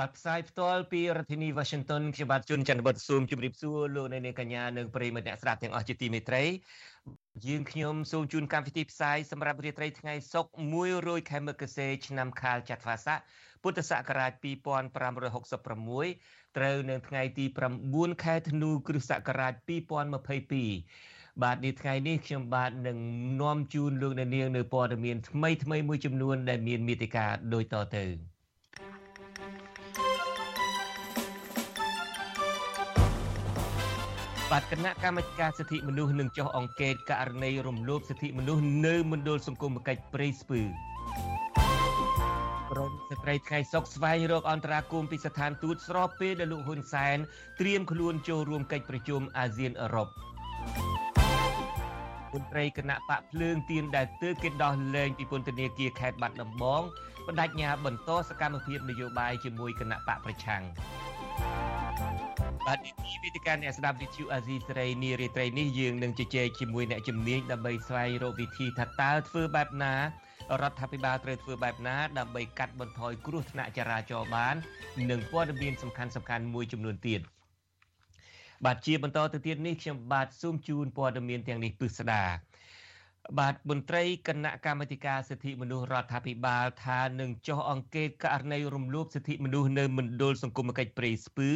បាទផ្សាយផ្ទាល់ពីរដ្ឋធានី Washington ខ្ញុំបាទជួនច័ន្ទបុតស៊ូមជម្រាបសួរលោកអ្នកនាងកញ្ញានិងប្រិយមិត្តអ្នកស្ដាប់ទាំងអស់ជាទីមេត្រីយើងខ្ញុំសូមជូនកម្មវិធីផ្សាយសម្រាប់រាត្រីថ្ងៃសុក្រ100ខែមករាឆ្នាំខាលចត្វាស័កពុទ្ធសករាជ2566ត្រូវនៅថ្ងៃទី9ខែធ្នូគ្រិស្តសករាជ2022បាទនេះថ្ងៃនេះខ្ញុំបាទនឹងនាំជូនលោកអ្នកនាងនៅព័ត៌មានថ្មីថ្មីមួយចំនួនដែលមានមេតិការដូចតទៅ បាទគណៈកម្មាធិការសិទ្ធិមនុស្សនឹងចុះអង្កេតករណីរំលោភសិទ្ធិមនុស្សនៅមណ្ឌលសង្គមគិច្ចព្រៃស្ពឺក្រមស្ត្រីថ្ងៃសុកស្វែងរកអន្តរាគមពីស្ថានទូតស្របពេលដែលលោកហ៊ុនសែនត្រៀមខ្លួនចូលរួមកិច្ចប្រជុំអាស៊ានអឺរ៉ុបមន្ត្រីគណៈបកភ្លើងទៀនដែលទើបគេដោះលែងពីពន្ធនាគារខេត្តបាត់ដំបងបដិញ្ញាបន្តសកម្មភាពនយោបាយជាមួយគណៈបកប្រឆាំង បាទទីវិទ្យាអ្នកស្ដាប់វិទ្យុអាស៊ីសេរីនារីត្រីនេះយើងនឹងជជែកជាមួយអ្នកជំនាញដើម្បីស្វែងរកវិធីថាតើធ្វើបែបណារដ្ឋាភិបាលត្រូវធ្វើបែបណាដើម្បីកាត់បន្ថយគ្រោះថ្នាក់ចរាចរណ៍បាន និងព័ត៌មានសំខាន់សំខាន់មួយចំនួនទៀតបាទជាបន្តទៅទៀតនេះខ្ញុំបាទសូមជូនព័ត៌មានទាំងនេះពិស្ដា បាទមន្ត្រីគណៈកម្មាធិការសិទ្ធិមនុស្សរដ្ឋាភិបាលថានឹងចុះអង្កេតករណីរំលោភសិទ្ធិមនុស្សនៅមណ្ឌលសង្គមគិច្ចព្រៃស្ពឺ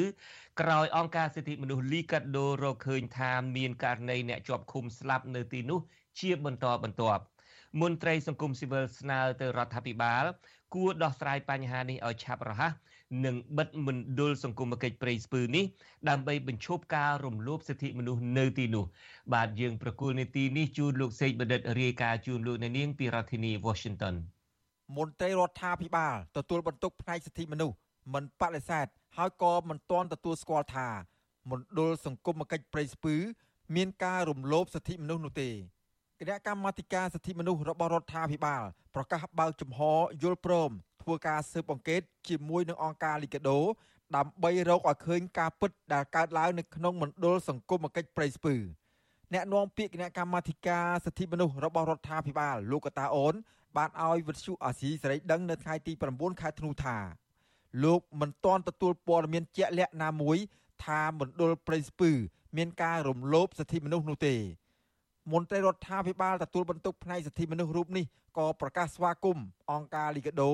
ក្រោយអង្គការសិទ្ធិមនុស្សលីកាដូរកឃើញថាមានករណីអ្នកជាប់ឃុំស្លាប់នៅទីនោះជាបន្តបន្ទាប់មន្ត្រីសង្គមស៊ីវិលស្នើទៅរដ្ឋាភិបាល គួរដោះស្រាយបញ្ហានេះឲ្យឆាប់រហ័ស និងបិទមណ្ឌលសង្គមគិច្ចព្រៃស្ពឺនេះដើម្បីបញ្ឈប់ការរំលោភសិទ្ធិមនុស្សនៅទីនោះ បាទយើងប្រគល់នីតិនេះជូនលោកសេកបណ្ឌិតរាយការណ៍ជូនលោកអ្នកនាងពីរដ្ឋធានី Washington មន្ត្រីរដ្ឋាភិបាលទទួលបន្ទុកផ្នែកសិទ្ធិមនុស្សមិនបដិសេធហើយក៏មិនទាន់ទទួលស្គាល់ថាមណ្ឌលសង្គមគិច្ចព្រៃស្ពឺមានការរំលោភសិទ្ធិមនុស្សនោះទេគណៈកម្មាធិការសិទ្ធិមនុស្សរបស់រដ្ឋាភិបាលប្រកាសបើកចំហយល់ព្រម ធ្វើការស៊ើបអង្កេតជាមួយនឹងអង្គការលីកាដូដើម្បីរកឲ្យឃើញការពិតដែលកើតឡើងនៅក្នុងមណ្ឌលសង្គមគិច្ចព្រៃស្ពឺអ្នកនាំពាក្យគណៈកម្មាធិការសិទ្ធិមនុស្សរបស់រដ្ឋាភិបាលលោកកតាអូន បានឲ្យវិទ្យុអាស៊ីសេរីដឹងនៅថ្ងៃទី9ខែធ្នូថាលោកមិនទាន់ទទួលព័ត៌មានជាក់លាក់ណាមួយ ថាមណ្ឌលព្រៃស្ពឺ មានការរំលោភសិទ្ធិមនុស្សនោះទេមន្ត្រីរដ្ឋាភិបាលទទួលបន្ទុកផ្នែកសិទ្ធិមនុស្សរូបនេះក៏ប្រកាសស្វាគមន៍អង្គការលីកាដូ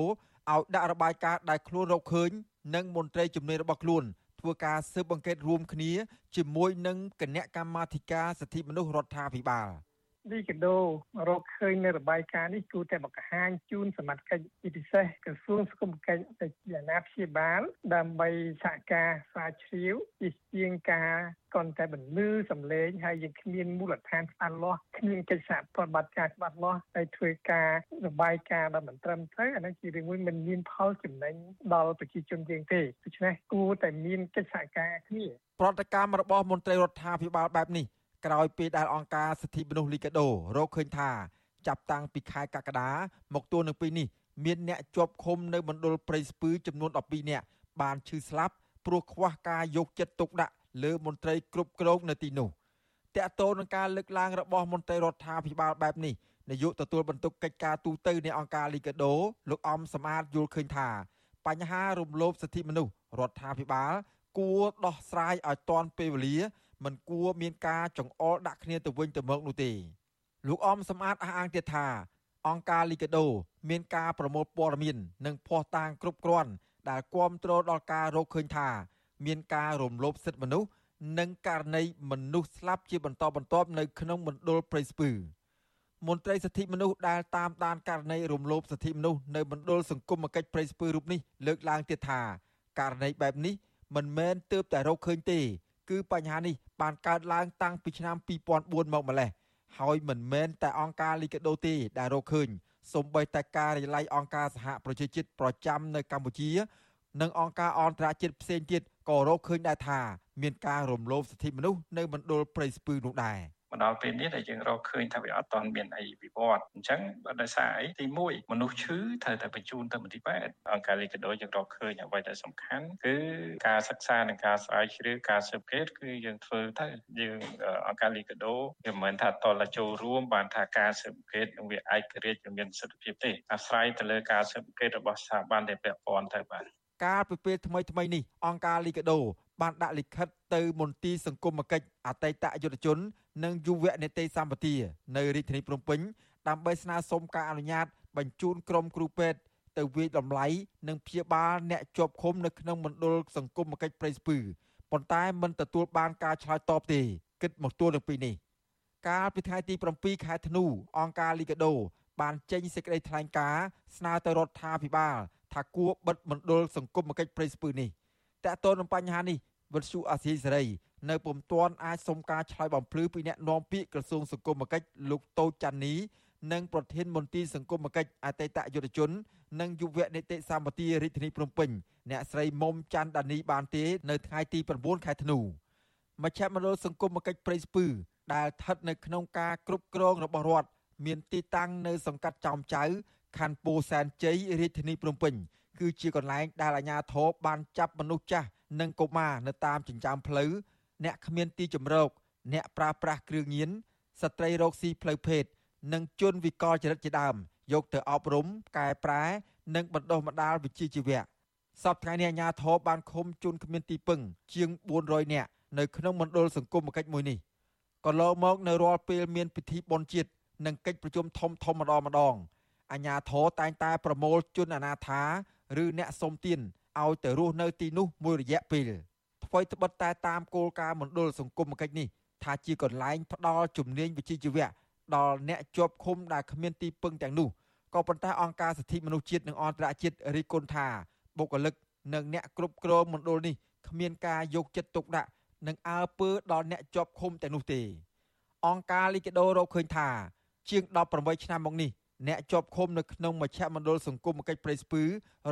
ឲ្យដាក់របាយការណ៍ដែលខ្លួនរកឃើញ និងមន្ត្រីជំនាញរបស់ខ្លួន ធ្វើការស៊ើបអង្កេតរួមគ្នាជាមួយនឹងគណៈកម្មាធិការសិទ្ធិមនុស្សរដ្ឋាភិបាល។ លីកាដូរកឃើញនៅរបាយការណ៍នេះគួរតែបង្ហាញជូនសមត្ថកិច្ចពិសេសក្រសួងសង្គមគិច្ចទៅជាអាណាព្យាបាល ដើម្បីសហការស្រាវជ្រាវជាជាងការកនតែបន្លឺសម្លេងហើយយើងគ្មានមូលដ្ឋានច្បាស់លាស់គ្មានកិច្ចសហប្រតិបត្តិការច្បាស់លាស់ហើយធ្វើការរបាយការណ៍ដែលមិនត្រឹមត្រូវអានេះជារឿងមួយមិនមានផលចំណេញដល់ប្រជាជនយើងទេដូច្នេះគួរតែមានកិច្ចសហការគ្នាប្រតិកម្មរបស់មន្ត្រីរដ្ឋាភិបាលបែបនេះ ក្រោយពេលដែលអង្គការសិទ្ធិមនុស្សលីកាដូរកឃើញថាចាប់តាំងពីខែកក្កដាមកទល់នឹងពេលនេះមានអ្នកជាប់ឃុំនៅមណ្ឌលព្រៃស្ពឺចំនួន12នាក់បានឈឺស្លាប់ព្រោះខ្វះការយកចិត្តទុកដាក់លើមន្ត្រីគ្រប់គ្រងនៅទីនោះតកតូននឹងការលើកឡើងរបស់មន្ត្រីរដ្ឋាភិបាលបែបនេះនាយកទទួលបន្ទុកកិច្ចការទូតទៅនៃអង្គការលីកាដូលោកអំសំអាតយល់ឃើញថា បញ្ហារំលោភសិទ្ធិមនុស្សរដ្ឋាភិបាល គួរដោះស្រាយឲ្យទាន់ពេលវេលា មិនគួរមានការចង្អុលដាក់គ្នាទៅវិញទៅមកនោះទេលោកអមសំអាតអះអាងទៀតថាអង្គការលីកាដូ មានការប្រមូលព័ត៌មាន និងភ័ស្តុតាងគ្រប់គ្រាន់ដែលគ្រប់គ្រងដល់ការរកឃើញថា មានការរំលោភសិទ្ធិមនុស្សនិងករណីមនុស្សស្លាប់ជាបន្តបន្ទាប់នៅក្នុងមណ្ឌលព្រៃស្ពឺមន្ត្រីសិទ្ធិមនុស្សដែលតាមដានករណីរំលោភសិទ្ធិមនុស្សនៅមណ្ឌលសង្គមគិច្ចព្រៃស្ពឺរូបនេះលើកឡើងទៀតថាករណីបែបនេះមិនមែនទើបតែរកឃើញទេ គឺបញ្ហានេះបានកើតឡើងតាំងពីឆ្នាំ2004មកម្លេះហើយមិនមែនតែអង្គការលីកាដូទេដែលរកឃើញសូម្បីតែការរិះឡៃអង្គការសហប្រជាជាតិប្រចាំនៅកម្ពុជា និងអង្គការអន្តរជាតិផ្សេងទៀតក៏រកឃើញដែរថា មានការរំលោភសិទ្ធិមនុស្សនៅមណ្ឌលព្រៃស្ពឺនោះដែរ មកដល់ពេលនេះដែលយើងរកឃើញថាវាអត់ទាន់មានអីវិវត្តអញ្ចឹងបើដោយសារអីទី1មនុស្សឈឺត្រូវតែបញ្ជូនទៅមន្ទីរពេទ្យអង្គការលីកាដូយើងរកឃើញអ្វីដែលសំខាន់គឺការសិក្សានិងការស្រាវជ្រាវការស៊ើបអង្កេតគឺយើងធ្វើទៅយើងអង្គការលីកាដូវាមិនមែនថាតលចូលរួមបានថាការស៊ើបអង្កេតនឹងវាឯករាជ្យមានសិទ្ធិភាពទេអាស្រ័យទៅលើការស៊ើបអង្កេតរបស់ស្ថាប័នដែលពាក់ព័ន្ធទៅបាទកាលពីពេលថ្មីថ្មីនេះអង្គការលីកាដូ បានដាក់លិខិតទៅមន្ទីរសង្គមគិច្ចអតីតយុទ្ធជន និងយុវនេតិសម្បទានៅរាជធានីភ្នំពេញដើម្បីស្នើសុំការអនុញ្ញាត បញ្ជូនក្រុមគ្រូពេទ្យទៅវិយតម្លៃនិងព្យាបាលអ្នកជាប់ឃុំនៅក្នុងមណ្ឌលសង្គមគិច្ចព្រៃស្ពឺប៉ុន្តែមិនទទួលបានការឆ្លើយតបទេគិតមកទួលនឹងពីនេះកាលពីថ្ងៃទី7ខែធ្នូអង្គការលីកាដូ បានចេញសេចក្តីថ្លែងការណ៍ស្នើទៅរដ្ឋាភិបាលថាគួរបិទមណ្ឌលសង្គមគិច្ចព្រៃស្ពឺនេះតើតើនឹងបញ្ហានេះ វិទ្យុអាស៊ីសេរីនៅពុំទាន់អាចសុំការឆ្លើយបំភ្លឺពីអ្នកនាំពាក្យក្រសួងសង្គមគិច្ចលោកតូចចាន់នីនិងប្រធានមន្ទីរសង្គមគិច្ចអតីតយុទ្ធជន និងយុវនីតិសម្បទារាជធានីភ្នំពេញអ្នកស្រីមុំច័ន្ទដានីបានទេនៅថ្ងៃទី9ខែធ្នូមជ្ឈមណ្ឌលសង្គមគិច្ចព្រៃស្ពឺដែលស្ថិតនៅក្នុងការគ្រប់គ្រងរបស់រដ្ឋមានទីតាំងនៅសង្កាត់ចោមចៅខណ្ឌពោធិ៍សែនជ័យរាជធានីភ្នំពេញ គឺជាកន្លែងដែលអាជ្ញាធរបានចាប់មនុស្សចាស់និងកុមារនៅតាមចិញ្ចើមផ្លូវអ្នកគ្មានទីជម្រកអ្នកប្រើប្រាស់គ្រឿងញៀនស្ត្រីរោគស៊ីផ្លូវភេទនិងជនវិកលចរិតជាដើមយកទៅអប់រំកែប្រែ និងបណ្ដុះបណ្ដាលវិជ្ជាជីវៈសពថ្ងៃនេះអាជ្ញាធរបានឃុំជនគ្មានទីពឹង ជាង400នាក់នៅក្នុងមណ្ឌលសង្គមកិច្ចមួយនេះក៏លោកមកនៅរាល់ពេលមានពិធីបុណ្យជាតិនិងកិច្ចប្រជុំធំធំម្ដងម្ដងអាជ្ញាធរតែងតែប្រមូលជនអនាថា ឬអ្នកសុំទានឲ្យទៅរស់នៅទីនោះមួយរយៈពេលអ្វីត្បិតតែតាមគោលការណ៍មណ្ឌលសង្គមគិច្ចនេះថាជាកន្លែងផ្ដល់ជំនាញវិជ្ជាជីវៈដល់អ្នកជាប់ឃុំដែលគ្មានទីពឹងទាំងនោះក៏ប៉ុន្តែអង្គការសិទ្ធិមនុស្សជាតិនិងអន្តរជាតិរីគុណថាបុគ្គលិកនិងអ្នកគ្រប់គ្រងមណ្ឌលនេះគ្មានការយកចិត្តទុកដាក់និងអើពើដល់អ្នកជាប់ឃុំទាំងនោះទេអង្គការលីកាដូរកឃើញថា ជាង18ឆ្នាំមកនេះ អ្នកជាប់ឃុំនៅក្នុងមជ្ឈមណ្ឌលសង្គមគិច្ចព្រៃស្ពឺ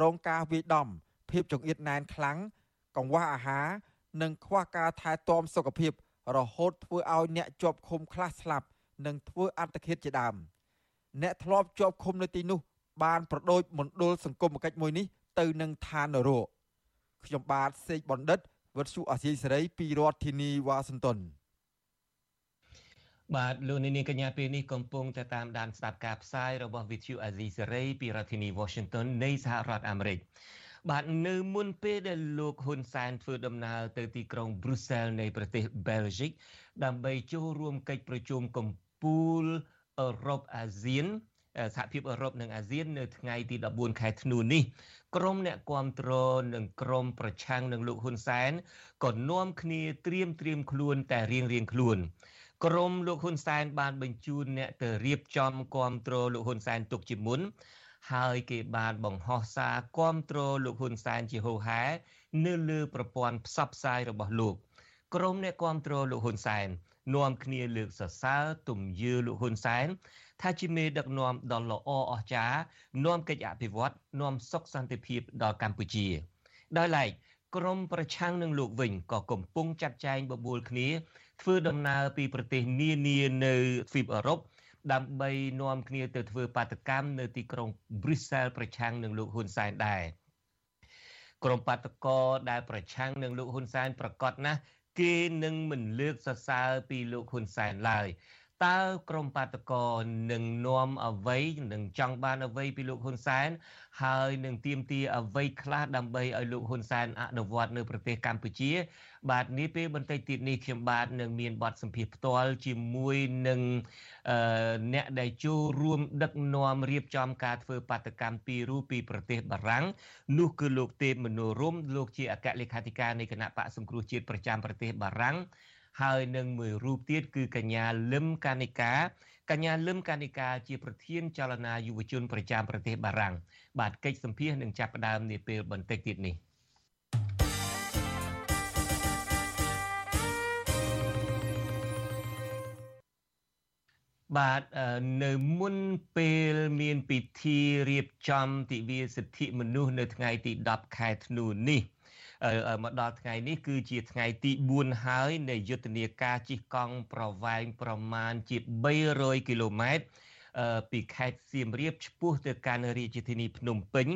រងការវាយដំភាពចង្អៀតណែនខ្លាំងកង្វះអាហារនិងខ្វះការថែទាំសុខភាពរហូតធ្វើឲ្យអ្នកជាប់ឃុំខ្លះស្លាប់និងធ្វើអត្តឃាតជាដើមអ្នកធ្លាប់ជាប់ឃុំនៅទីនោះបានប្រដូចមណ្ឌលសង្គមគិច្ចមួយនេះទៅនឹងឋាននរកខ្ញុំបាទសេកបណ្ឌិតវុទ្ធុអាស៊ីសេរីពីរដ្ឋធានីវ៉ាស៊ីនតោន បាទលោកនាងកញ្ញាពេលនេះកំពុងតែតាមដានស្ដាប់ការផ្សាយរបស់ Vithu Azizi Serai ពីរដ្ឋធានី Washington នៃសហរដ្ឋអាមេរិកបាទនៅមុនពេលដែលលោកហ៊ុនសែនធ្វើដំណើរទៅទីក្រុង Brussels នៃប្រទេស Belgium ដើម្បីចូលរួមកិច្ចប្រជុំកំពូលអឺរ៉ុបអាស៊ានសហភាពអឺរ៉ុបនិងអាស៊ាននៅថ្ងៃទី14ខែធ្នូនេះក្រុមអ្នកគាំទ្រនិងក្រុមប្រឆាំងនឹងលោកហ៊ុនសែនក៏នាំគ្នាត្រៀមត្រៀមខ្លួនតែរៀងរៀងខ្លួន ក្រុមលោកហ៊ុនសែនបានបញ្ជូនអ្នកទៅរៀបចំគាំទ្រលោកហ៊ុនសែនទុកជាមុនហើយគេបានបង្ហោះសារគាំទ្រលោកហ៊ុនសែនជាហូហែនៅលើប្រព័ន្ធផ្សព្វផ្សាយរបស់លោកក្រុមអ្នកគាំទ្រលោកហ៊ុនសែននាំគ្នាលើកសរសើរទំយើលោកហ៊ុនសែនថាជាមេដឹកនាំដ៏ល្អអស្ចារ្យនាំកិច្ចអភិវឌ្ឍនាំសុខសន្តិភាពដល់កម្ពុជាដោយឡែកក្រមប្រឆាំងនឹងលោកវិញក៏កំពុងចាត់ចែងបបួលគ្នា ធ្វើដំណើរពីប្រទេសនានានៅទ្វីបអឺរ៉ុបដើម្បីនាំគ្នាទៅធ្វើបាតកម្មនៅទីក្រុង Brussels ប្រឆាំងនឹងលោកហ៊ុនសែនដែរក្រុមបាតកោដែលប្រឆាំងនឹងលោកហ៊ុនសែនប្រកាសណាស់គេនឹងមិនលើកសរសើរពីលោកហ៊ុនសែនឡើយ តើក្រមបាតកោនឹងនាំអ្វីនឹងចង់បានអ្វីពីលោកហ៊ុនសែនហើយនឹងទៀមទាអ្វីខ្លះដើម្បីឲ្យលោកហ៊ុនសែនអនុវត្តនៅប្រទេសកម្ពុជា បាទនេះពេលបន្តិចទៀតនេះខ្ញុំបាទនឹងមានបទសម្ភាសផ្ទាល់ជាមួយនឹងអ្នកដែលចូលរួមដឹកនាំរៀបចំការធ្វើបាតកម្មពីររូបពីប្រទេសបារាំងនោះគឺលោកទេពមនោរមលោកជាអគ្គលេខាធិការនៃគណៈបកសង្គ្រោះជាតិប្រចាំប្រទេសបារាំង ហើយនឹងមួយរូបទៀតគឺកញ្ញាលឹមកានិកាកញ្ញាលឹមកានិកាជាប្រធានចលនាយុវជនប្រចាំប្រទេសបារាំងបាទកិច្ចសម្ភាសនឹងចាប់ផ្ដើមនាពេលបន្តិចទៀតនេះបាទនៅមុនពេលមានពិធីរៀបចំទិវាសិទ្ធិមនុស្សនៅថ្ងៃទី10ខែធ្នូនេះ មកដល់ថ្ងៃនេះគឺជាថ្ងៃទី4ហើយនៃយុទ្ធនាការជិះកង់ប្រវែងប្រមាណជា300គីឡូម៉ែត្រពីខេត្តសៀមរាបឆ្ពោះទៅកាន់រាជធានីភ្នំពេញ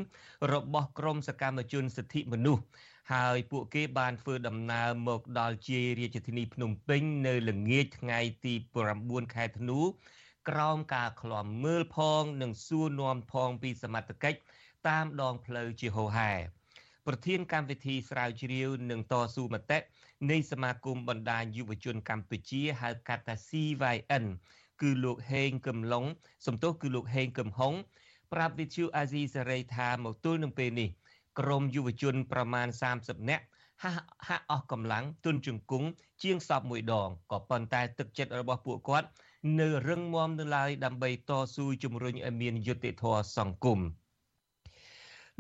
របស់ក្រមសកម្មជនសិទ្ធិមនុស្សហើយពួកគេបានធ្វើដំណើរមកដល់ជារាជធានីភ្នំពេញ នៅល្ងាចថ្ងៃទី9ខែធ្នូក្រោមការឃ្លាំមើលផង និងសួរនាំផងពីសមត្ថកិច្ចតាមដងផ្លូវជាហោហែ ប្រធានកម្មវិធីស្រាវជ្រាវនិងតស៊ូមតិនៃសមាគមបណ្ដាញយុវជនកម្ពុជាហៅកាត់ថា CYN គឺលោកហេងកឹមឡុងសំទោសគឺលោកហេងកឹមហុងប្រាប់វិទ្យុអាស៊ីសេរីថាមកទល់នឹងពេលនេះក្រមយុវជនប្រមាណ30នាក់ហាក់ហាក់អស់កម្លាំងទុនជង្គង់ជាងសពមួយដងក៏ប៉ុន្តែទឹកចិត្តរបស់ពួកគាត់ នៅរឹងមាំនៅឡើយដើម្បីតស៊ូជំរុញឲ្យមានយុត្តិធម៌សង្គម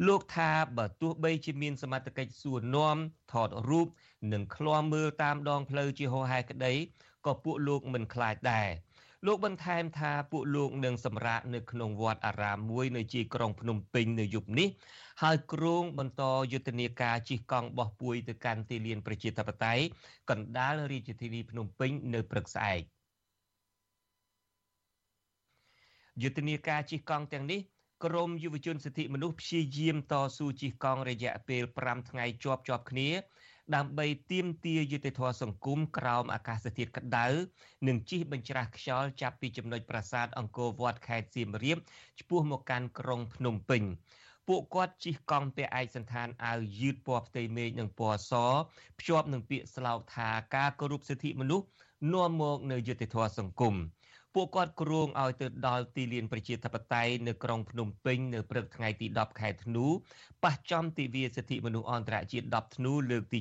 លោកថាបើទោះបីជាមានសមត្ថកិច្ចសួរនាំថតរូបនិងឃ្លាំមើលតាមដងផ្លូវជាហោហែក្តីក៏ពួកលោកមិនខ្លាចដែរលោកបន្ថែមថាពួកលោកនឹងសម្រាកនៅក្នុងវត្តអារាមមួយនៅជាក្រុងភ្នំពេញនៅយប់នេះហើយគ្រងបន្តយុទ្ធនាការជិះកង់បោះពួយទៅកាន់ទីលានប្រជាធិបតេយ្យកណ្ដាលរាជធានីភ្នំពេញនៅព្រឹកស្អែកយុទ្ធនាការជិះកង់ទាំងនេះ ក្រមយុវជនសិទ្ធិមនុស្សព្យាយាមតស៊ូជិះកង់រយៈពេល5ថ្ងៃជាប់ជាប់គ្នា ដើម្បីទាមទារយុត្តិធម៌សង្គមក្រោមអាកាសធាតុក្តៅនិងជិះបញ្ច្រាស់ខ្យល់ចាប់ពីចំណុចប្រាសាទអង្គរវត្តខេត្តសៀមរាបឆ្ពោះមកកាន់ក្រុងភ្នំពេញពួកគាត់ជិះកង់ពាក់ឯកសន្តានអាវយឺតពណ៌ផ្ទៃមេឃនិងពណ៌សភ្ជាប់នឹងពាក្យស្លោកថាការគោរពសិទ្ធិមនុស្សនាំមកនៅយុត្តិធម៌សង្គម ពួកគាត់គ្រងឲ្យទៅដល់ទីលានប្រជាធិបតេយ្យនៅក្រុងភ្នំពេញនៅព្រឹកថ្ងៃទី10ខែធ្នូប៉ះចំទិវាសិទ្ធិមនុស្សអន្តរជាតិ10ធ្នូលើកទី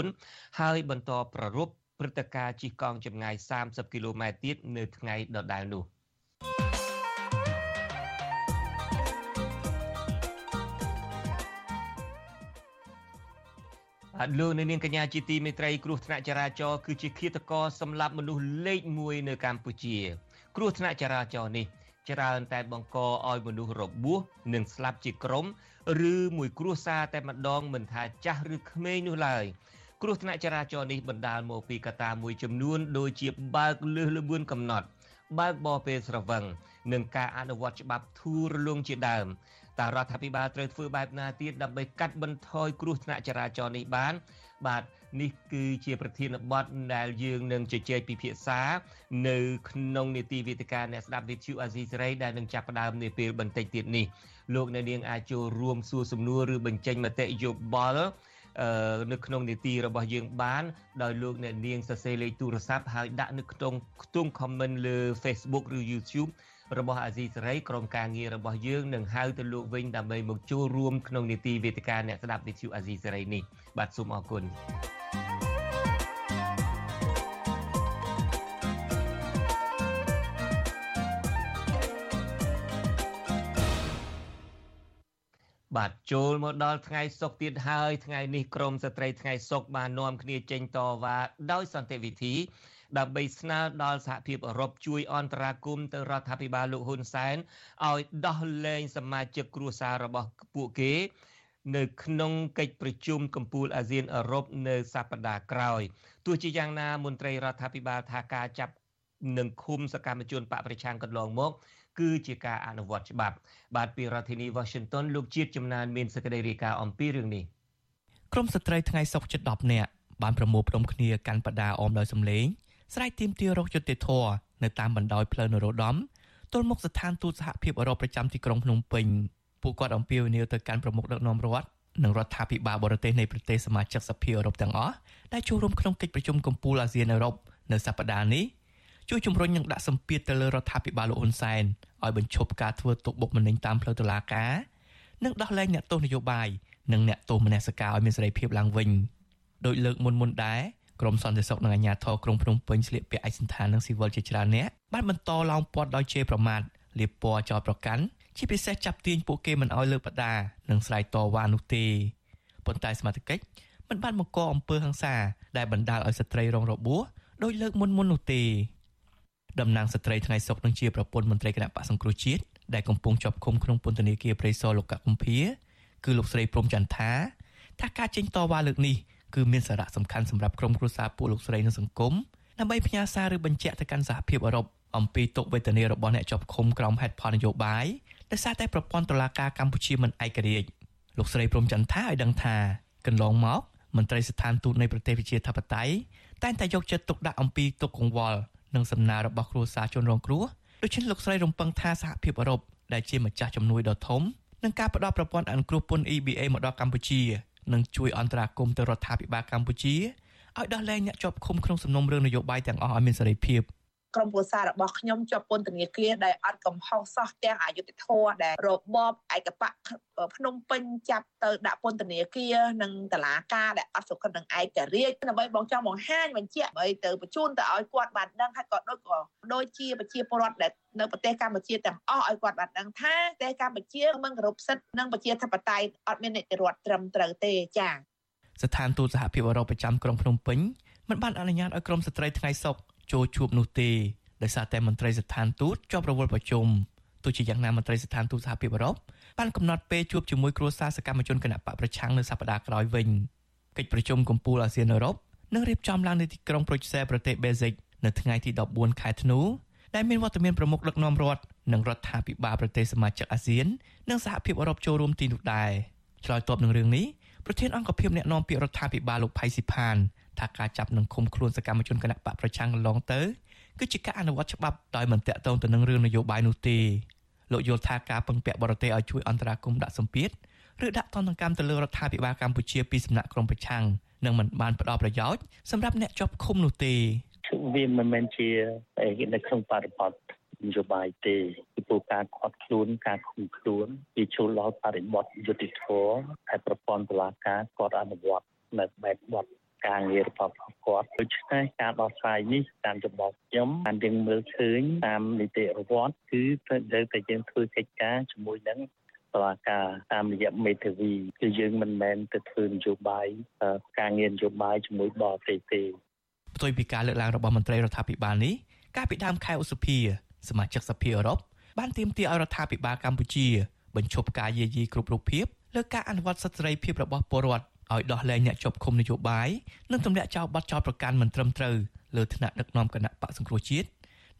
74ហើយបន្តប្ររពព្រឹត្តិការណ៍ជិះកង់ចម្ងាយ30គីឡូម៉ែត្រទៀតនៅថ្ងៃដដែលនោះ លោកនៅនាងកញ្ញាជាទីមេត្រីគ្រោះថ្នាក់ចរាចរណ៍គឺជាឃាតករសម្លាប់មនុស្សលេខ1នៅកម្ពុជា គ្រោះថ្នាក់ចរាចរណ៍នេះច្រើនតែបង្កឲ្យមនុស្សរបួសនិងស្លាប់ជាក្រុម ឬមួយគ្រួសារតែម្ដងមិនថាចាស់ឬក្មេងនោះឡើយគ្រោះថ្នាក់ចរាចរណ៍នេះបណ្ដាលមកពីកត្តាមួយចំនួនដូចជាបើកលឺលបឿនកំណត់បើកបរពេលស្រវឹងនិងការអនុវត្តច្បាប់ធូររលុងជាដើម តើរដ្ឋាភិបាលត្រូវធ្វើបែបណាទៀតដើម្បីកាត់បន្ថយគ្រោះថ្នាក់ចរាចរណ៍នេះបាន បាទនេះគឺជាប្រធានបទដែលយើងនឹងជជែកពិភាក្សា នៅក្នុងនីតិវិទ្យាអ្នកស្ដាប់វិទ្យុអាស៊ីសេរីដែលនឹងចាប់ផ្ដើមនាពេលបន្តិចទៀតនេះលោកអ្នកនាងអាចចូលរួមសួរសំណួរឬបញ្ចេញមតិយោបល់នៅក្នុងនីតិរបស់យើងបាន ដោយលោកអ្នកនាងសរសេរលេខទូរស័ព្ទហើយដាក់នៅក្នុងខ្ទង់ comment លើ Facebook ឬ YouTube របស់អាស៊ីសេរីក្រុមការងាររបស់យើងនឹងហៅទៅលោកវិញដើម្បីមកចូលរួមក្នុងនីតិវេទិកាអ្នកស្ដាប់វិទ្យុអាស៊ីសេរីនេះបាទសូមអរគុណបាទចូលមកដល់ថ្ងៃសុក្រទៀតហើយថ្ងៃនេះក្រមស្ត្រីថ្ងៃសុក្របាននាំគ្នាចេញតវ៉ាដោយសន្តិវិធី ដើម្បីស្នើដល់សហភាពអឺរ៉ុបជួយអន្តរាគមន៍ទៅរដ្ឋាភិបាលលោកហ៊ុនសែនឲ្យដោះលែងសមាជិកគ្រួសាររបស់ពួកគេ នៅក្នុងកិច្ចប្រជុំកំពូលអាស៊ានអឺរ៉ុបនៅសប្តាហ៍ក្រោយទោះជាយ៉ាងណាមន្ត្រីរដ្ឋាភិបាលថាការចាប់នឹងឃុំសកម្មជនបកប្រឆាំងកន្លងមកគឺជាការអនុវត្តច្បាប់ បាទពីរដ្ឋធានី Washington លោកជាតិចំណានមានសេចក្តីរាយការណ៍អំពីរឿងនេះក្រមស្ត្រីថ្ងៃសុកជិត10នាក់បានប្រមូលផ្ដុំគ្នាកាន់បដាអមដោយសម្លេង ស្រែកទាមទាររកយុត្តិធម៌នៅតាមបណ្ដោយផ្លូវនរោត្តមទល់មុខស្ថានទូតសហភាពអឺរ៉ុបប្រចាំទីក្រុងភ្នំពេញពួកគាត់អំពាវនាវទៅកាន់ប្រមុខដឹកនាំរដ្ឋនិងរដ្ឋាភិបាលបរទេសនៃប្រទេសសមាជិកសភាអឺរ៉ុបទាំងអស់ដែលចូលរួមក្នុងកិច្ចប្រជុំកំពូលអាស៊ានអឺរ៉ុបនៅសប្តាហ៍នេះជួយជំរុញនិងដាក់សម្ពាធទៅលើរដ្ឋាភិបាលលោកហ៊ុនសែនឲ្យបញ្ឈប់ការធ្វើទុកបុកម្នេញតាមផ្លូវតុលាការនិងដោះលែងអ្នកទោសនយោបាយនិងអ្នកទោសមនសិការឲ្យមានសេរីភាពឡើងវិញដោយលើកមុនមុនដែរ ក្រមសន្តិសុខនិងអាជ្ញាធរក្រុងភ្នំពេញស្លៀកពាក់ឯកសណ្ឋាននិងស៊ីវិលជាច្រើនអ្នកបានបន្តឡោមព័ទ្ធដោយជេរប្រមាថលាបពណ៌ចោលប្រកាន់ជាពិសេសចាប់ទាញពួកគេមិនឲ្យលើកបដានិងស្រែកតវ៉ានោះទេប៉ុន្តែសមាជិកមិនបានបង្កអំពើហិង្សាដែលបណ្ដាលឲ្យស្ត្រីរងរបួសដោយលើកមុនមុននោះទេតំណាងស្ត្រីថ្ងៃសុកនឹងជាប្រពន្ធមន្ត្រីគណៈបកសង្គ្រោះជាតិដែលកំពុងជាប់ឃុំក្នុងពន្ធនាគារព្រៃសរលោកកកុម្ភាគឺលោកស្រីព្រំចន្ទថាថាការចេញតវ៉ាលើកនេះ គឺមានសារៈសំខាន់សម្រាប់ក្រុមគ្រួសារពួកលោកស្រីនិងសង្គមដើម្បីផ្ញើសារឬបញ្ជាក់ទៅកាន់សហភាពអឺរ៉ុបអំពីទុកវេទនារបស់អ្នកជាប់ឃុំក្រោមហេតុផលនយោបាយដោយសារតែប្រព័ន្ធតុលាការកម្ពុជាមិនឯករាជ្យលោកស្រីព្រំចន្ទថាឲ្យដឹងថាកន្លងមកមន្ត្រីស្ថានទូតនៃប្រទេសវិជាធិបតេយ្យតែងតែយកចិត្តទុកដាក់អំពីទុកកង្វល់និងសំណើរបស់គ្រួសារជនរងគ្រោះដូច្នេះលោកស្រីរំពឹងថាសហភាពអឺរ៉ុបដែលជាម្ចាស់ជំនួយដ៏ធំនឹងការផ្ដល់ប្រព័ន្ធអនុគ្រោះពន្ធ EBA មកដល់កម្ពុជា នឹងជួយអន្តរាគមន៍ទៅរដ្ឋាភិបាលកម្ពុជាឲ្យដោះលែងអ្នកជាប់ឃុំក្នុងសំណុំរឿងនយោបាយទាំងអស់ឲ្យមានសេរីភាព ក្រុមប្រសារបស់ខ្ញុំជាប់ពន្ធនាគារដែលអត់កំហុសសោះទាំងអយុធធរដែលរបបឯកបៈភ្នំពេញចាប់ទៅដាក់ពន្ធនាគារនិងតឡាការដែលអត់សុខនឹងឯករាជ្យដើម្បីបងចង់បង្ហាញបញ្ជាក់ឲ្យទៅបញ្ជូនទៅឲ្យគាត់បានដឹងហើយក៏ដូចក៏ដូចជាប្រជាពលរដ្ឋដែលនៅប្រទេសកម្ពុជាទាំងអស់ឲ្យគាត់បានដឹងថាប្រទេសកម្ពុជាមិនគោរពសិទ្ធិនិងប្រជាធិបតេយ្យអត់មាននីតិរដ្ឋត្រឹមត្រូវទេចា៎ស្ថានទូតសហភាពអឺរ៉ុបប្រចាំក្រុងភ្នំពេញមិនបានអនុញ្ញាតឲ្យក្រុមស្ត្រីថ្ងៃសុក ចូលជួបនោះទេដោយសារតែមន្ត្រីស្ថានទូតជាប់រវល់ប្រជុំទោះជាយ៉ាងណាមន្ត្រីស្ថានទូតសហភាពអឺរ៉ុបបានកំណត់ពេលជួបជាមួយគ្រួសារសកម្មជនគណបកប្រឆាំងនៅសប្តាហ៍ក្រោយវិញកិច្ចប្រជុំកំពូលអាស៊ានអឺរ៉ុបនឹងរៀបចំឡើងនៅទីក្រុងប្រូចសែប្រទេសបេហ្សិកនៅថ្ងៃទី14ខែធ្នូដែលមានវត្តមានប្រមុខដឹកនាំរដ្ឋនិងរដ្ឋាភិបាលប្រទេសសមាជិកអាស៊ាននិងសហភាពអឺរ៉ុបចូលរួមទីនោះដែរឆ្លើយតបនឹងរឿងនេះប្រធានអង្គភិបអ្នកណែនាំពាក្យរដ្ឋាភិបាលលោកផៃស៊ីផាន ថាការចាប់និងឃុំខ្លួនសកម្មជនគណបកប្រឆាំងកន្លងទៅគឺជាការអនុវត្តច្បាប់ដោយមិនតាក់ទងទៅនឹងរឿងនយោបាយនោះទេលោកយល់ថាការពឹងពាក់បរទេសឲ្យជួយអន្តរាគមន៍ដាក់សម្ពាធឬដាក់ទណ្ឌកម្មទៅលើរដ្ឋាភិបាលកម្ពុជាពីសំណាក់ក្រមប្រឆាំងនឹងមិនបានផ្ដល់ប្រយោជន៍សម្រាប់អ្នកជាប់ឃុំនោះទេវាមិនមែនជានៅក្នុងបរិបទនយោបាយទេពីព្រោះការខាត់ខ្លួនការឃុំខ្លួនវាចូលដល់បរិបទយុតិធធតែប្រព័ន្ធតុលាការគាត់អនុវត្តនៅបែបបទ ការងាររបស់គាត់ដូច្នេះការដោះស្រាយនេះតាមចំពោះខ្ញុំបានយើងមើលឃើញតាមនីតិរដ្ឋគឺត្រូវតែយើងធ្វើកិច្ចការជាមួយនឹងតឡាការតាមរយៈមេធាវីគឺយើងមិនមែនទៅធ្វើនយោបាយការងារនយោបាយជាមួយបរទេសទេផ្ទុយពីការលើកឡើងរបស់មន្ត្រីរដ្ឋាភិបាលនេះកាលពីដើមខែឧសភាសមាជិកសភាអឺរ៉ុបបានទាមទារឲ្យរដ្ឋាភិបាលកម្ពុជាបញ្ឈប់ការយាយីគ្រប់រូបភាពលើការអនុវត្តសិទ្ធិសេរីភាពរបស់ពលរដ្ឋ ឲ្យដោះលែងអ្នកជាប់ឃុំនយោបាយនិងទម្លាក់ចោលបទចោទប្រកាន់មិនត្រឹមត្រូវលើឋានៈដឹកនាំគណៈបកសង្គ្រោះជាតិ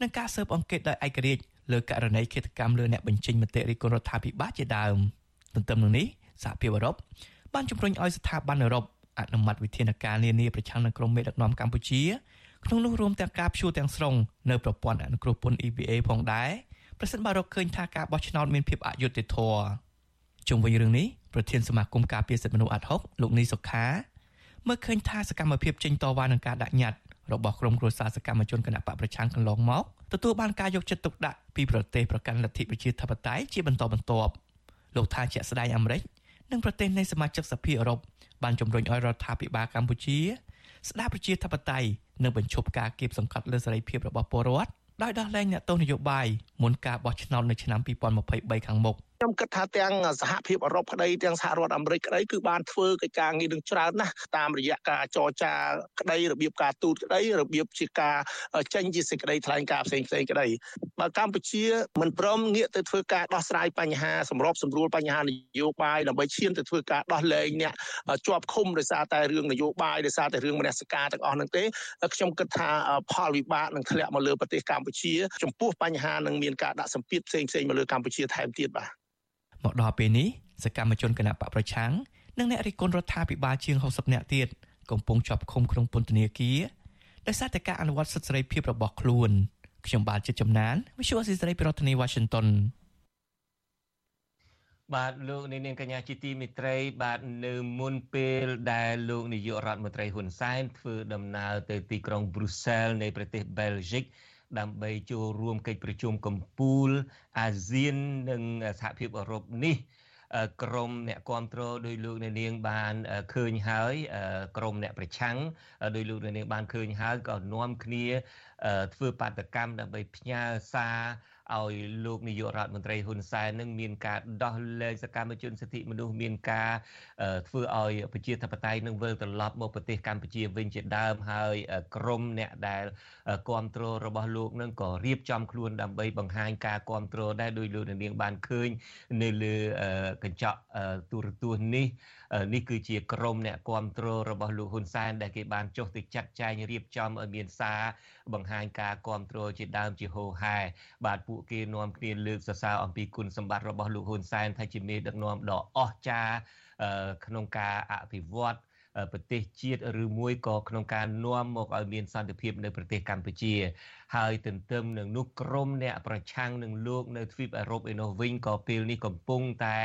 និងការស៊ើបអង្កេតដោយឯករាជ្យលើករណីឃាតកម្មលើអ្នកបញ្ចេញមតិរិះគន់រដ្ឋាភិបាលជាដើមទន្ទឹមនឹងនេះសហភាពអឺរ៉ុបបានជំរុញឲ្យស្ថាប័នអឺរ៉ុបអនុម័តវិធានការនានាប្រឆាំងនឹងក្រុមមេដឹកនាំកម្ពុជាក្នុងនោះរួមទាំងការព្យួរទាំងស្រុងនៅប្រព័ន្ធអនុគ្រោះពន្ធ EBA ផងដែរប្រសិនបើរកឃើញថាការបោះឆ្នោតមានភាពអយុត្តិធម៌ជុំវិញរឿងនេះ ប្រធានសមាគមការពារសិទ្ធិមនុស្សអាត់ហុកលោកនីសុខាមើលឃើញថាសកម្មភាពចេញតវ៉ានឹងការដាក់ញត្តិរបស់ក្រុមគ្រួសារសកម្មជនគណបកប្រឆាំងកន្លងមកទទួលបានការយកចិត្តទុកដាក់ពីប្រទេសប្រកាន់លទ្ធិប្រជាធិបតេយ្យជាបន្តបន្ទាប់លោកថាជាក់ស្ដែងអាមេរិកនិងប្រទេសនៃសមាជិកសភាអឺរ៉ុបបានជំរុញឲ្យរដ្ឋាភិបាលកម្ពុជាស្ដារប្រជាធិបតេយ្យនិងបញ្ឈប់ការគៀបសង្កត់លើសេរីភាពរបស់ពលរដ្ឋដោយដោះលែងអ្នកទោសនយោបាយមុនការបោះឆ្នោតនៅឆ្នាំ2023ខាងមុខ ខ្ញុំគិតថាទាំងសហភាពអឺរ៉ុបក្តីទាំងសហរដ្ឋអាមេរិកក្តីគឺបានធ្វើកិច្ចការងារនឹងច្រើនណាស់តាមរយៈការចរចាក្តីរបៀបការទូតក្តីរបៀបជាការចេញជាសេចក្តីថ្លែងការណ៍ផ្សេងផ្សេងក្តីបើកម្ពុជាមិនព្រមងាកទៅធ្វើការដោះស្រាយបញ្ហាសម្របសម្រួលបញ្ហានយោបាយដើម្បីឈានទៅធ្វើការដោះលែងអ្នកជាប់ឃុំដោយសារតែរឿងនយោបាយដោយសារតែរឿងមនសិការទាំងអស់ហ្នឹងទេខ្ញុំគិតថាផលវិបាកនឹងធ្លាក់មកលើប្រទេសកម្ពុជា ចំពោះបញ្ហានឹងមានការដាក់សម្ពាធផ្សេងផ្សេងមកលើកម្ពុជាថែមទៀតបាទ មកដល់ពេលនេះសកម្មជនគណបកប្រឆាំងនិងអ្នករិះគន់រដ្ឋាភិបាលជាង60នាក់ទៀតកំពុងជាប់ឃុំក្នុងពន្ធនាគារដោយសារតែការអនុវត្តសិទ្ធិសេរីភាពរបស់ខ្លួនខ្ញុំបាទជាចំណាន Visual អេស៊ីសេរីប្រធានាទី Washington បាទលោកនាងកញ្ញាជាទីមិត្តរី បាទនៅមុនពេលដែលលោកនាយករដ្ឋមន្ត្រីហ៊ុនសែនធ្វើដំណើរទៅទីក្រុងប្រ៊ុសែលនៃប្រទេសបែលហ្សិក ដើម្បីចូលរួមកិច្ចប្រជុំកំពូលអាស៊ាននិងសហភាពអឺរ៉ុបនេះក្រមអ្នកគ្រប់គ្រងដោយលោកនាងបានឃើញហើយក្រមអ្នកប្រឆាំងដោយលោកនាងបានឃើញហើយក៏នាំគ្នាធ្វើបាតកម្មដើម្បីផ្ញើសារឲ្យលោកនាយករដ្ឋមន្ត្រីហ៊ុនសែននឹងមានការដោះលែងសកម្មជនសិទ្ធិមនុស្សមានការធ្វើឲ្យប្រជាធិបតេយ្យនឹងវិលត្រឡប់មកប្រទេសកម្ពុជាវិញជាដើមហើយក្រមអ្នកដែលគ្រប់គ្រងរបស់លោកនឹងក៏រៀបចំខ្លួនដើម្បីបង្ហាញការគ្រប់គ្រងដែរដោយលោកនាងបានឃើញនៅលើកញ្ចក់ទូរទស្សន៍នេះនេះគឺជាក្រមអ្នកគ្រប់គ្រងរបស់លោកហ៊ុនសែនដែលគេបានចុះទៅចាត់ចែងរៀបចំឲ្យមានសារបង្ហាញការគ្រប់គ្រងជាដើមជាហោហែបាទពួកគេនាំគ្នាលើកសរសើរអំពីគុណសម្បត្តិរបស់លោកហ៊ុនសែនថាជាមេដឹកនាំដ៏អស្ចារ្យក្នុងការអភិវឌ្ឍ ប្រទេសជាតិឬមួយក៏ក្នុងការនាំមកឲ្យមានសន្តិភាពនៅប្រទេសកម្ពុជា ហើយទន្ទឹមនឹងនោះក្រមអ្នកប្រឆាំងនឹងលោកនៅទ្វីបអឺរ៉ុបឯនោះវិញក៏ពេលនេះកំពុងតែ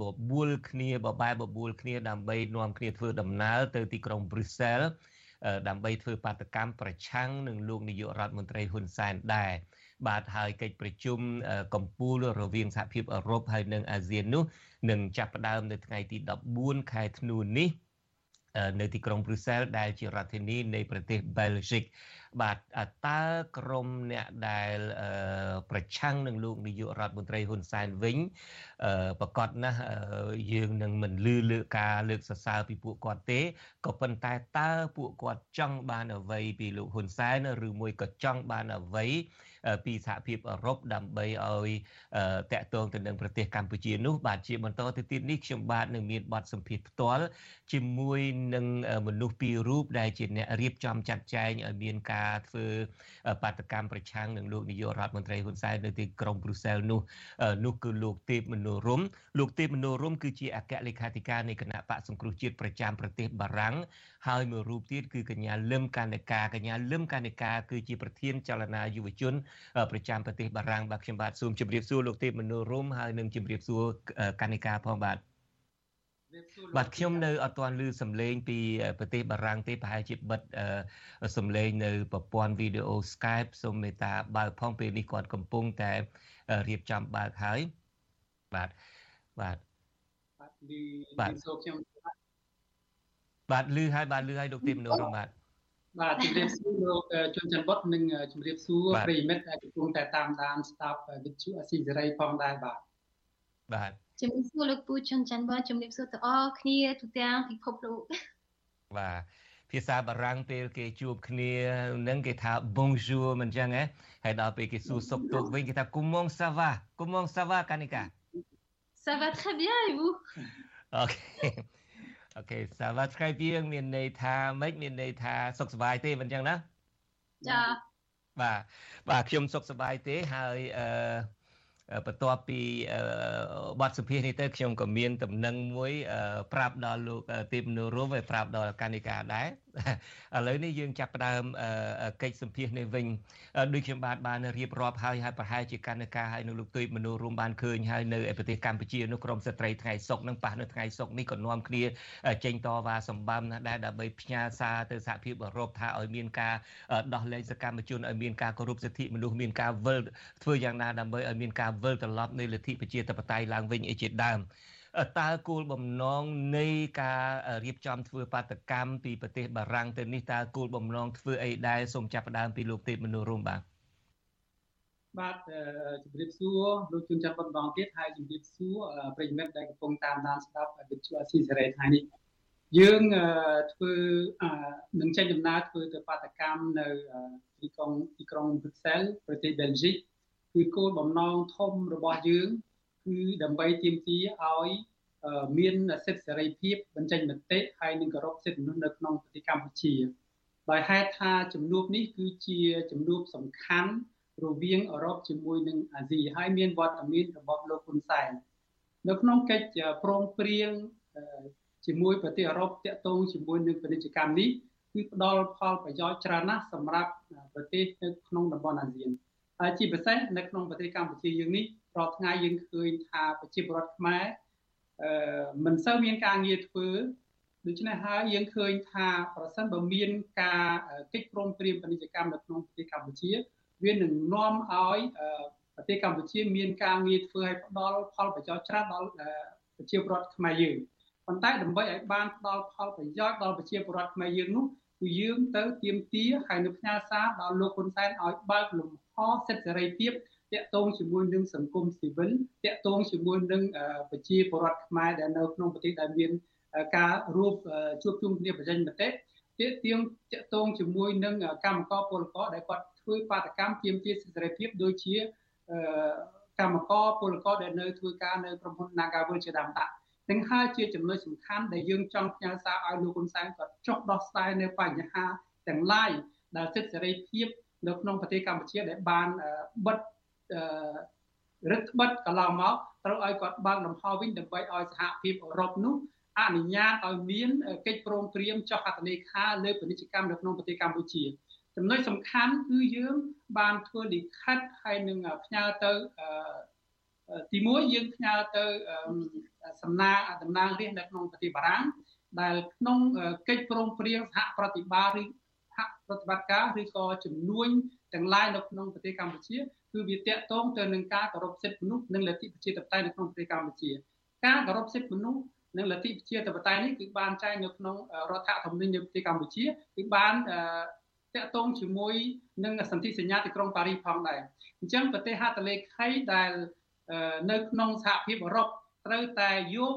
បបួលគ្នាបបែបបួលគ្នាដើម្បីនាំគ្នាធ្វើដំណើរទៅទីក្រុងប្រ៊ុយសែលដើម្បីធ្វើបាតកម្មប្រឆាំងនឹងលោកនាយករដ្ឋមន្ត្រីហ៊ុនសែនដែរបាទហើយកិច្ចប្រជុំកម្ពុជារវាងសហភាពអឺរ៉ុបហើយនិងអាស៊ាននោះនឹងចាប់ផ្ដើមនៅថ្ងៃទី14ខែធ្នូនេះ នៅទីក្រុងប្រ៊ុយសែលដែលជារដ្ឋធានីនៃប្រទេសបែលហ្សិកបាទតើក្រមអ្នកដែលប្រឆាំងនឹងលោកនាយករដ្ឋមន្ត្រីហ៊ុនសែនវិញប្រកាសណាស់យើងនឹងមិនលឺលើការលើកសរសើរពីពួកគាត់ទេក៏ប៉ុន្តែតើពួកគាត់ចង់បានអ្វីពីលោកហ៊ុនសែនឬមួយក៏ចង់បានអ្វី ពីសហភាពអឺរ៉ុបដើម្បីឲ្យតាក់ទងទៅនឹងប្រទេសកម្ពុជានោះបាទជាបន្តទៅទៀតនេះខ្ញុំបាទនឹងមានបទសម្ភាសន៍ផ្ទាល់ជាមួយនឹងមនុស្សពីររូបដែលជាអ្នករៀបចំចាត់ចែងឲ្យមានការធ្វើបាតកម្មប្រឆាំងនឹងលោកនាយករដ្ឋមន្ត្រីហ៊ុនសែននៅទីក្រុងប្រ៊ុសែលនោះនោះគឺលោកទេពមនោរមលោកទេពមនោរមគឺជាអគ្គលេខាធិការនៃគណៈបកសង្គ្រោះជាតិប្រចាំប្រទេសបារាំងហើយមួយរូបទៀតគឺកញ្ញាលឹមកណ្ឌកាកញ្ញាលឹមកណ្ឌកាគឺជាប្រធានចលនាយុវជនប្រចាំប្រទេសបារាំងបាទខ្ញុំបាទសូមជម្រាបសួរលោកទេពមនោរមហើយនឹងជម្រាបសួរកណ្ឌកាផងបាទបាទខ្ញុំនៅអត់ទាន់ឮសំឡេងពីប្រទេសបារាំងទេប្រហែលជាបិទសំឡេងនៅប្រព័ន្ធវីដេអូ Skype សូមមេត្តាបើកផងពេលនេះគាត់កំពុងតែរៀបចំបើកហើយបាទបាទបាទសូមខ្ញុំបាទឮហើយបាទឮហើយលោកទីមនោរមបាទ បាទជំរាបសួរលោកជុនច័ន្ទបុតនិងជំរាបសួរប្រិមិត្តដែលកំពុងតែតាមដានស្ដាប់វិទ្យុអស៊ីសេរីផងដែរបាទបាទជំរាបសួរលោកពូជុនច័ន្ទបុតជំរាបសួរទៅអស់គ្នាទូទាំងពិភពលោកបាទភាសាបារាំងពេលគេជួបគ្នានឹងគេថា bonjour មិនចឹងហ៎ហើយដល់ពេលគេសួរសុខទុក្ខវិញគេថា comment ça va comment ça va Kanika ça va très bien et vous OK អូខេសាវ៉ាថ្ងៃពីងមានន័យថាម៉េចមានន័យថាសុខសប្បាយទេមិនចឹងណាចាបាទបាទខ្ញុំសុខសប្បាយទេហើយអឺបន្ទាប់ពីបទសម្ភាសនេះទៅខ្ញុំក៏មានតំណែងមួយ ប្រាប់ដល់លោកទេពនរមហើយប្រាប់ដល់កានិកាដែរ ឥឡូវនេះយើងចាប់ផ្ដើមកិច្ចសម្ភាសនេះវិញដូចខ្ញុំបាទបានរៀបរាប់ហើយហើយប្រហែលជាកានិកាហើយនៅលោកទុយមនុស្សរួមបានឃើញហើយនៅប្រទេសកម្ពុជានោះក្រមស្ត្រីថ្ងៃសុកនឹងប៉ះនៅថ្ងៃសុកនេះក៏នាំគ្នាចេញតវ៉ាសម្បំណាស់ដែរដើម្បីផ្ញើសារទៅសហភាពអឺរ៉ុបថាឲ្យមានការដោះលែងសកម្មជនឲ្យមានការគោរពសិទ្ធិមនុស្សមានការវិលធ្វើយ៉ាងណាដើម្បីឲ្យមានការវិលត្រឡប់នៃលទ្ធិប្រជាធិបតេយ្យឡើងវិញអីជាដើម តើគោលបំណងនៃការរៀបចំធ្វើបាតកម្មពីប្រទេសបារាំងទៅនេះតើគោលបំណងធ្វើអីដែរសូមចាប់ផ្ដើមពីលោកទេពមនុស្សរំបាទបាទជំរាបសួរលោកជួនច័ន្ទបន្តទៀតហើយជំរាបសួរប្រិយមិត្តដែលកំពុងតាមដានស្ដាប់វិទ្យុអស៊ីសេរីថ្ងៃនេះយើងធ្វើនឹងចេញដំណើរធ្វើទៅបាតកម្មនៅទីក្រុងទីក្រុងប៊ុចសែលប្រទេសបែលហ្សិកគឺគោលបំណងធំរបស់យើង គឺដើម្បីទាមទារឲ្យមានសិទ្ធិសេរីភាពបញ្ចេញមតិហើយនឹងគោរពសិទ្ធិមនុស្សនៅក្នុងប្រទេសកម្ពុជាដោយហេតុថាជំនួបនេះគឺជាជំនួបសំខាន់រវាងអឺរ៉ុបជាមួយនឹងអាស៊ីហើយមានវត្តមានរបស់លោកហ៊ុនសែននៅក្នុងកិច្ចព្រមព្រៀងជាមួយប្រទេសអឺរ៉ុបតាក់ទងជាមួយនឹងពាណិជ្ជកម្មនេះគឺផ្ដល់ផលប្រយោជន៍ច្រើនណាស់សម្រាប់ប្រទេសនៅក្នុងតំបន់អាស៊ានហើយជាពិសេសនៅក្នុងប្រទេសកម្ពុជាយើងនេះ រាល់ថ្ងៃយើងឃើញថាប្រជាពលរដ្ឋខ្មែរអឺមិនសូវមានការងារធ្វើដូច្នេះហើយយើងឃើញថាប្រសិនបើមានការកិច្ចព្រមព្រៀងពាណិជ្ជកម្មនៅក្នុងប្រទេសកម្ពុជា វានឹងនាំឲ្យប្រទេសកម្ពុជាមានការងារធ្វើឲ្យផ្ដល់ផលប្រយោជន៍ច្រើនដល់ប្រជាពលរដ្ឋខ្មែរយើងប៉ុន្តែដើម្បីឲ្យបានផ្ដល់ផលប្រយោជន៍ដល់ប្រជាពលរដ្ឋខ្មែរយើងនោះគឺយើងទៅទៀមទាហើយនៅផ្ញើសារដល់លោកហ៊ុនសែនឲ្យបើកលំហសិទ្ធិសេរីភាព តាក់ទងជាមួយនឹងសង្គមស៊ីវិលតាក់ទងជាមួយនឹងប្រជាពលរដ្ឋខ្មែរដែលនៅក្នុងប្រទេសដែលមានការរួបជួបជុំគ្នាបញ្ចេញមតិទាក់ទាញតាក់ទងជាមួយនឹងកម្មករពលករដែលគាត់ធ្វើបាតកម្មទាមទារសិទ្ធិសេរីភាពដូចជាកម្មករពលករដែលនៅធ្វើការនៅក្រុមហ៊ុន Nagawal ជាដើមតានឹងហើយជាចំណុចសំខាន់ដែលយើងចង់ផ្ញើសារឲ្យលោកហ៊ុនសែនគាត់ចុះដោះស្រាយនៅបញ្ហាទាំងឡាយដែលសិទ្ធិសេរីភាពនៅក្នុងប្រទេសកម្ពុជាដែលបានបិទ រឹតបន្តឹងកន្លងមកត្រូវឲ្យគាត់បើកលំហវិញដើម្បីឲ្យសហភាពអឺរ៉ុបនោះអនុញ្ញាតឲ្យមានកិច្ចព្រមព្រៀងចុះហត្ថលេខាលើពាណិជ្ជកម្មនៅក្នុងប្រទេសកម្ពុជាចំណុចសំខាន់គឺយើងបានធ្វើលិខិតហើយនឹងផ្ញើទៅទី1យើងផ្ញើទៅសំណាងតំណាងរាស្ត្រនៅក្នុងប្រទេសបារាំងដែលក្នុងកិច្ចព្រមព្រៀងសហប្រតិបត្តិឬសហប្រតិបត្តិការឬក៏ជំនួញ ទាំងឡាយនៅក្នុងប្រទេសកម្ពុជាគឺវាតាក់ទងទៅនឹងការគោរពសិទ្ធិមនុស្សនិងលទ្ធិប្រជាធិបតេយ្យនៅក្នុងប្រទេសកម្ពុជា ការគោរពសិទ្ធិមនុស្សនិងលទ្ធិប្រជាធិបតេយ្យនេះគឺបានចែងនៅក្នុងរដ្ឋធម្មនុញ្ញនៃប្រទេសកម្ពុជាគឺបានតាក់ទងជាមួយនឹងសន្ធិសញ្ញាទីក្រុងប៉ារីសផងដែរអញ្ចឹងប្រទេសហត្ថលេខីដែលនៅក្នុងសហភាពអឺរ៉ុបត្រូវតែយក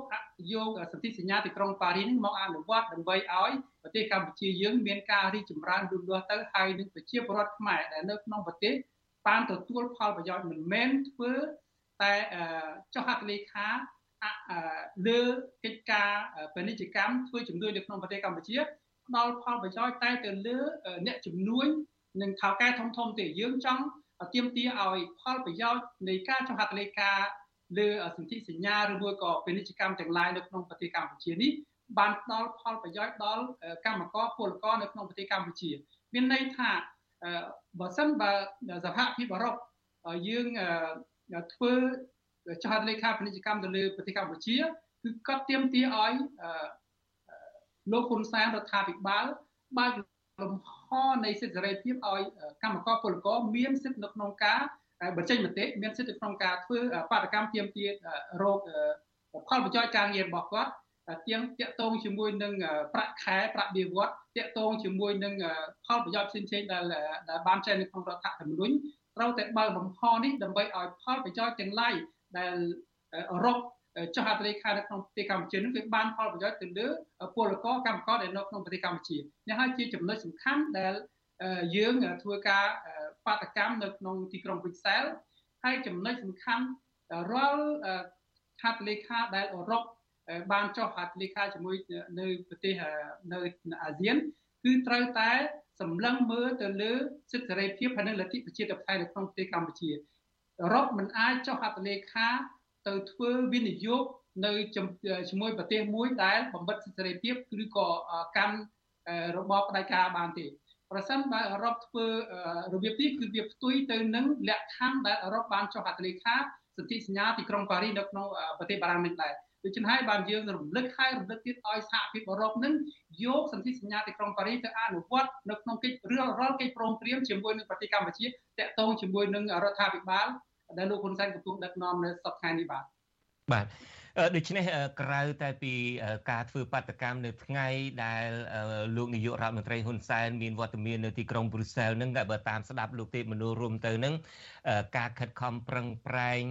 យកសន្ធិសញ្ញាទីក្រុងប៉ារីសនេះមកអនុវត្តដើម្បីឲ្យ ប្រទេសកម្ពុជាយើងមានការរីកចម្រើនលូតលាស់ទៅហើយនឹងប្រជាពលរដ្ឋខ្មែរដែលនៅក្នុងប្រទេសបានទទួលផលប្រយោជន៍មិនមែនធ្វើតែចុះហត្ថលេខាលើកិច្ចការពាណិជ្ជកម្មធ្វើជំនួយនៅក្នុងប្រទេសកម្ពុជាផ្ដល់ផលប្រយោជន៍តែទៅលើអ្នកជំនួយនិងថៅកែធំធំទេយើងចង់ទាមទារឲ្យផលប្រយោជន៍នៃការចុះហត្ថលេខាលើសន្ធិសញ្ញាឬមួយក៏ពាណិជ្ជកម្មទាំងឡាយនៅក្នុងប្រទេសកម្ពុជានេះ បានផ្ដល់ផលប្រយោជន៍ដល់កម្មករពលករនៅក្នុងប្រទេសកម្ពុជា មានន័យថាបើសិនបើសហភាពអឺរ៉ុបយើងធ្វើចុះហត្ថលេខាពាណិជ្ជកម្មទៅលើប្រទេសកម្ពុជាគឺគាត់ទាមទារឲ្យលោកហ៊ុនសែនរដ្ឋាភិបាលបើកលំហនៃសិទ្ធិសេរីភាពឲ្យកម្មករពលករមានសិទ្ធិនៅក្នុងការបញ្ចេញមតិមានសិទ្ធិនៅក្នុងការធ្វើបាតកម្មទាមទាររោគផលប្រយោជន៍ការងាររបស់គាត់ ទៀងតាក់ទងជាមួយនឹងប្រាក់ខែប្រាក់បៀវត្សតាក់ទងជាមួយនឹងផលប្រយោជន៍ផ្សេងៗដែលដែលបានចែងនៅក្នុងរដ្ឋធម្មនុញ្ញត្រូវតែបើកលំហនេះដើម្បីឲ្យផលប្រយោជន៍ទាំងឡាយដែលអឺរ៉ុបចុះហត្ថលេខានៅក្នុងប្រទេសកម្ពុជានឹងវាបានផលប្រយោជន៍ទៅលើពលករកម្មករដែលនៅក្នុងប្រទេសកម្ពុជានេះហើយជាចំណុចសំខាន់ដែលយើងធ្វើការបាតកម្មនៅក្នុងទីក្រុងព្រុយសែលហើយចំណុចសំខាន់រាល់ហត្ថលេខាដែលអឺរ៉ុប បានចុះហត្ថលេខាជាមួយនៅប្រទេសនៅអាស៊ានគឺត្រូវតែសម្លឹងមើលទៅលើសិទ្ធិសេរីភាពហើយនិងលទ្ធិប្រជាធិបតេយ្យនៅក្នុងប្រទេសកម្ពុជាអឺរ៉ុបមិនអាចចុះហត្ថលេខាទៅធ្វើវិនិយោគនៅជាមួយប្រទេសមួយដែលបំបិតសិទ្ធិសេរីភាពឬក៏កម្មរបបផ្ដាច់ការបានទេប្រសិនបើអឺរ៉ុបធ្វើរបៀបនេះគឺវាផ្ទុយទៅនឹងលក្ខខណ្ឌដែលអឺរ៉ុបបានចុះហត្ថលេខាសន្ធិសញ្ញាទីក្រុងប៉ារីសនៅក្នុងប្រទេសបារាំងនេះដែរ ដូច្នេះហើយបានយើងរំលឹកហើយរំលឹកទៀតឲ្យសហភាពអឺរ៉ុបនឹងយកសន្ធិសញ្ញាទីក្រុងប៉ារីសទៅអនុវត្តនៅក្នុងកិច្ចរឿងរាល់កិច្ចព្រមព្រៀងជាមួយនឹងប្រទេសកម្ពុជាតាក់ទងជាមួយនឹងរដ្ឋាភិបាលដែលលោកហ៊ុនសែនកំពុងដឹកនាំនៅសប្តាហ៍នេះបាទបាទដូច្នេះក្រៅតែពីការធ្វើបាតកម្មនៅថ្ងៃដែលលោកនាយករដ្ឋមន្ត្រីហ៊ុនសែនមានវត្តមាននៅទីក្រុងប្រ៊ុយសែលនឹងបើតាមស្ដាប់លោកទេពមនោរមទៅនឹងការខិតខំប្រឹងប្រែង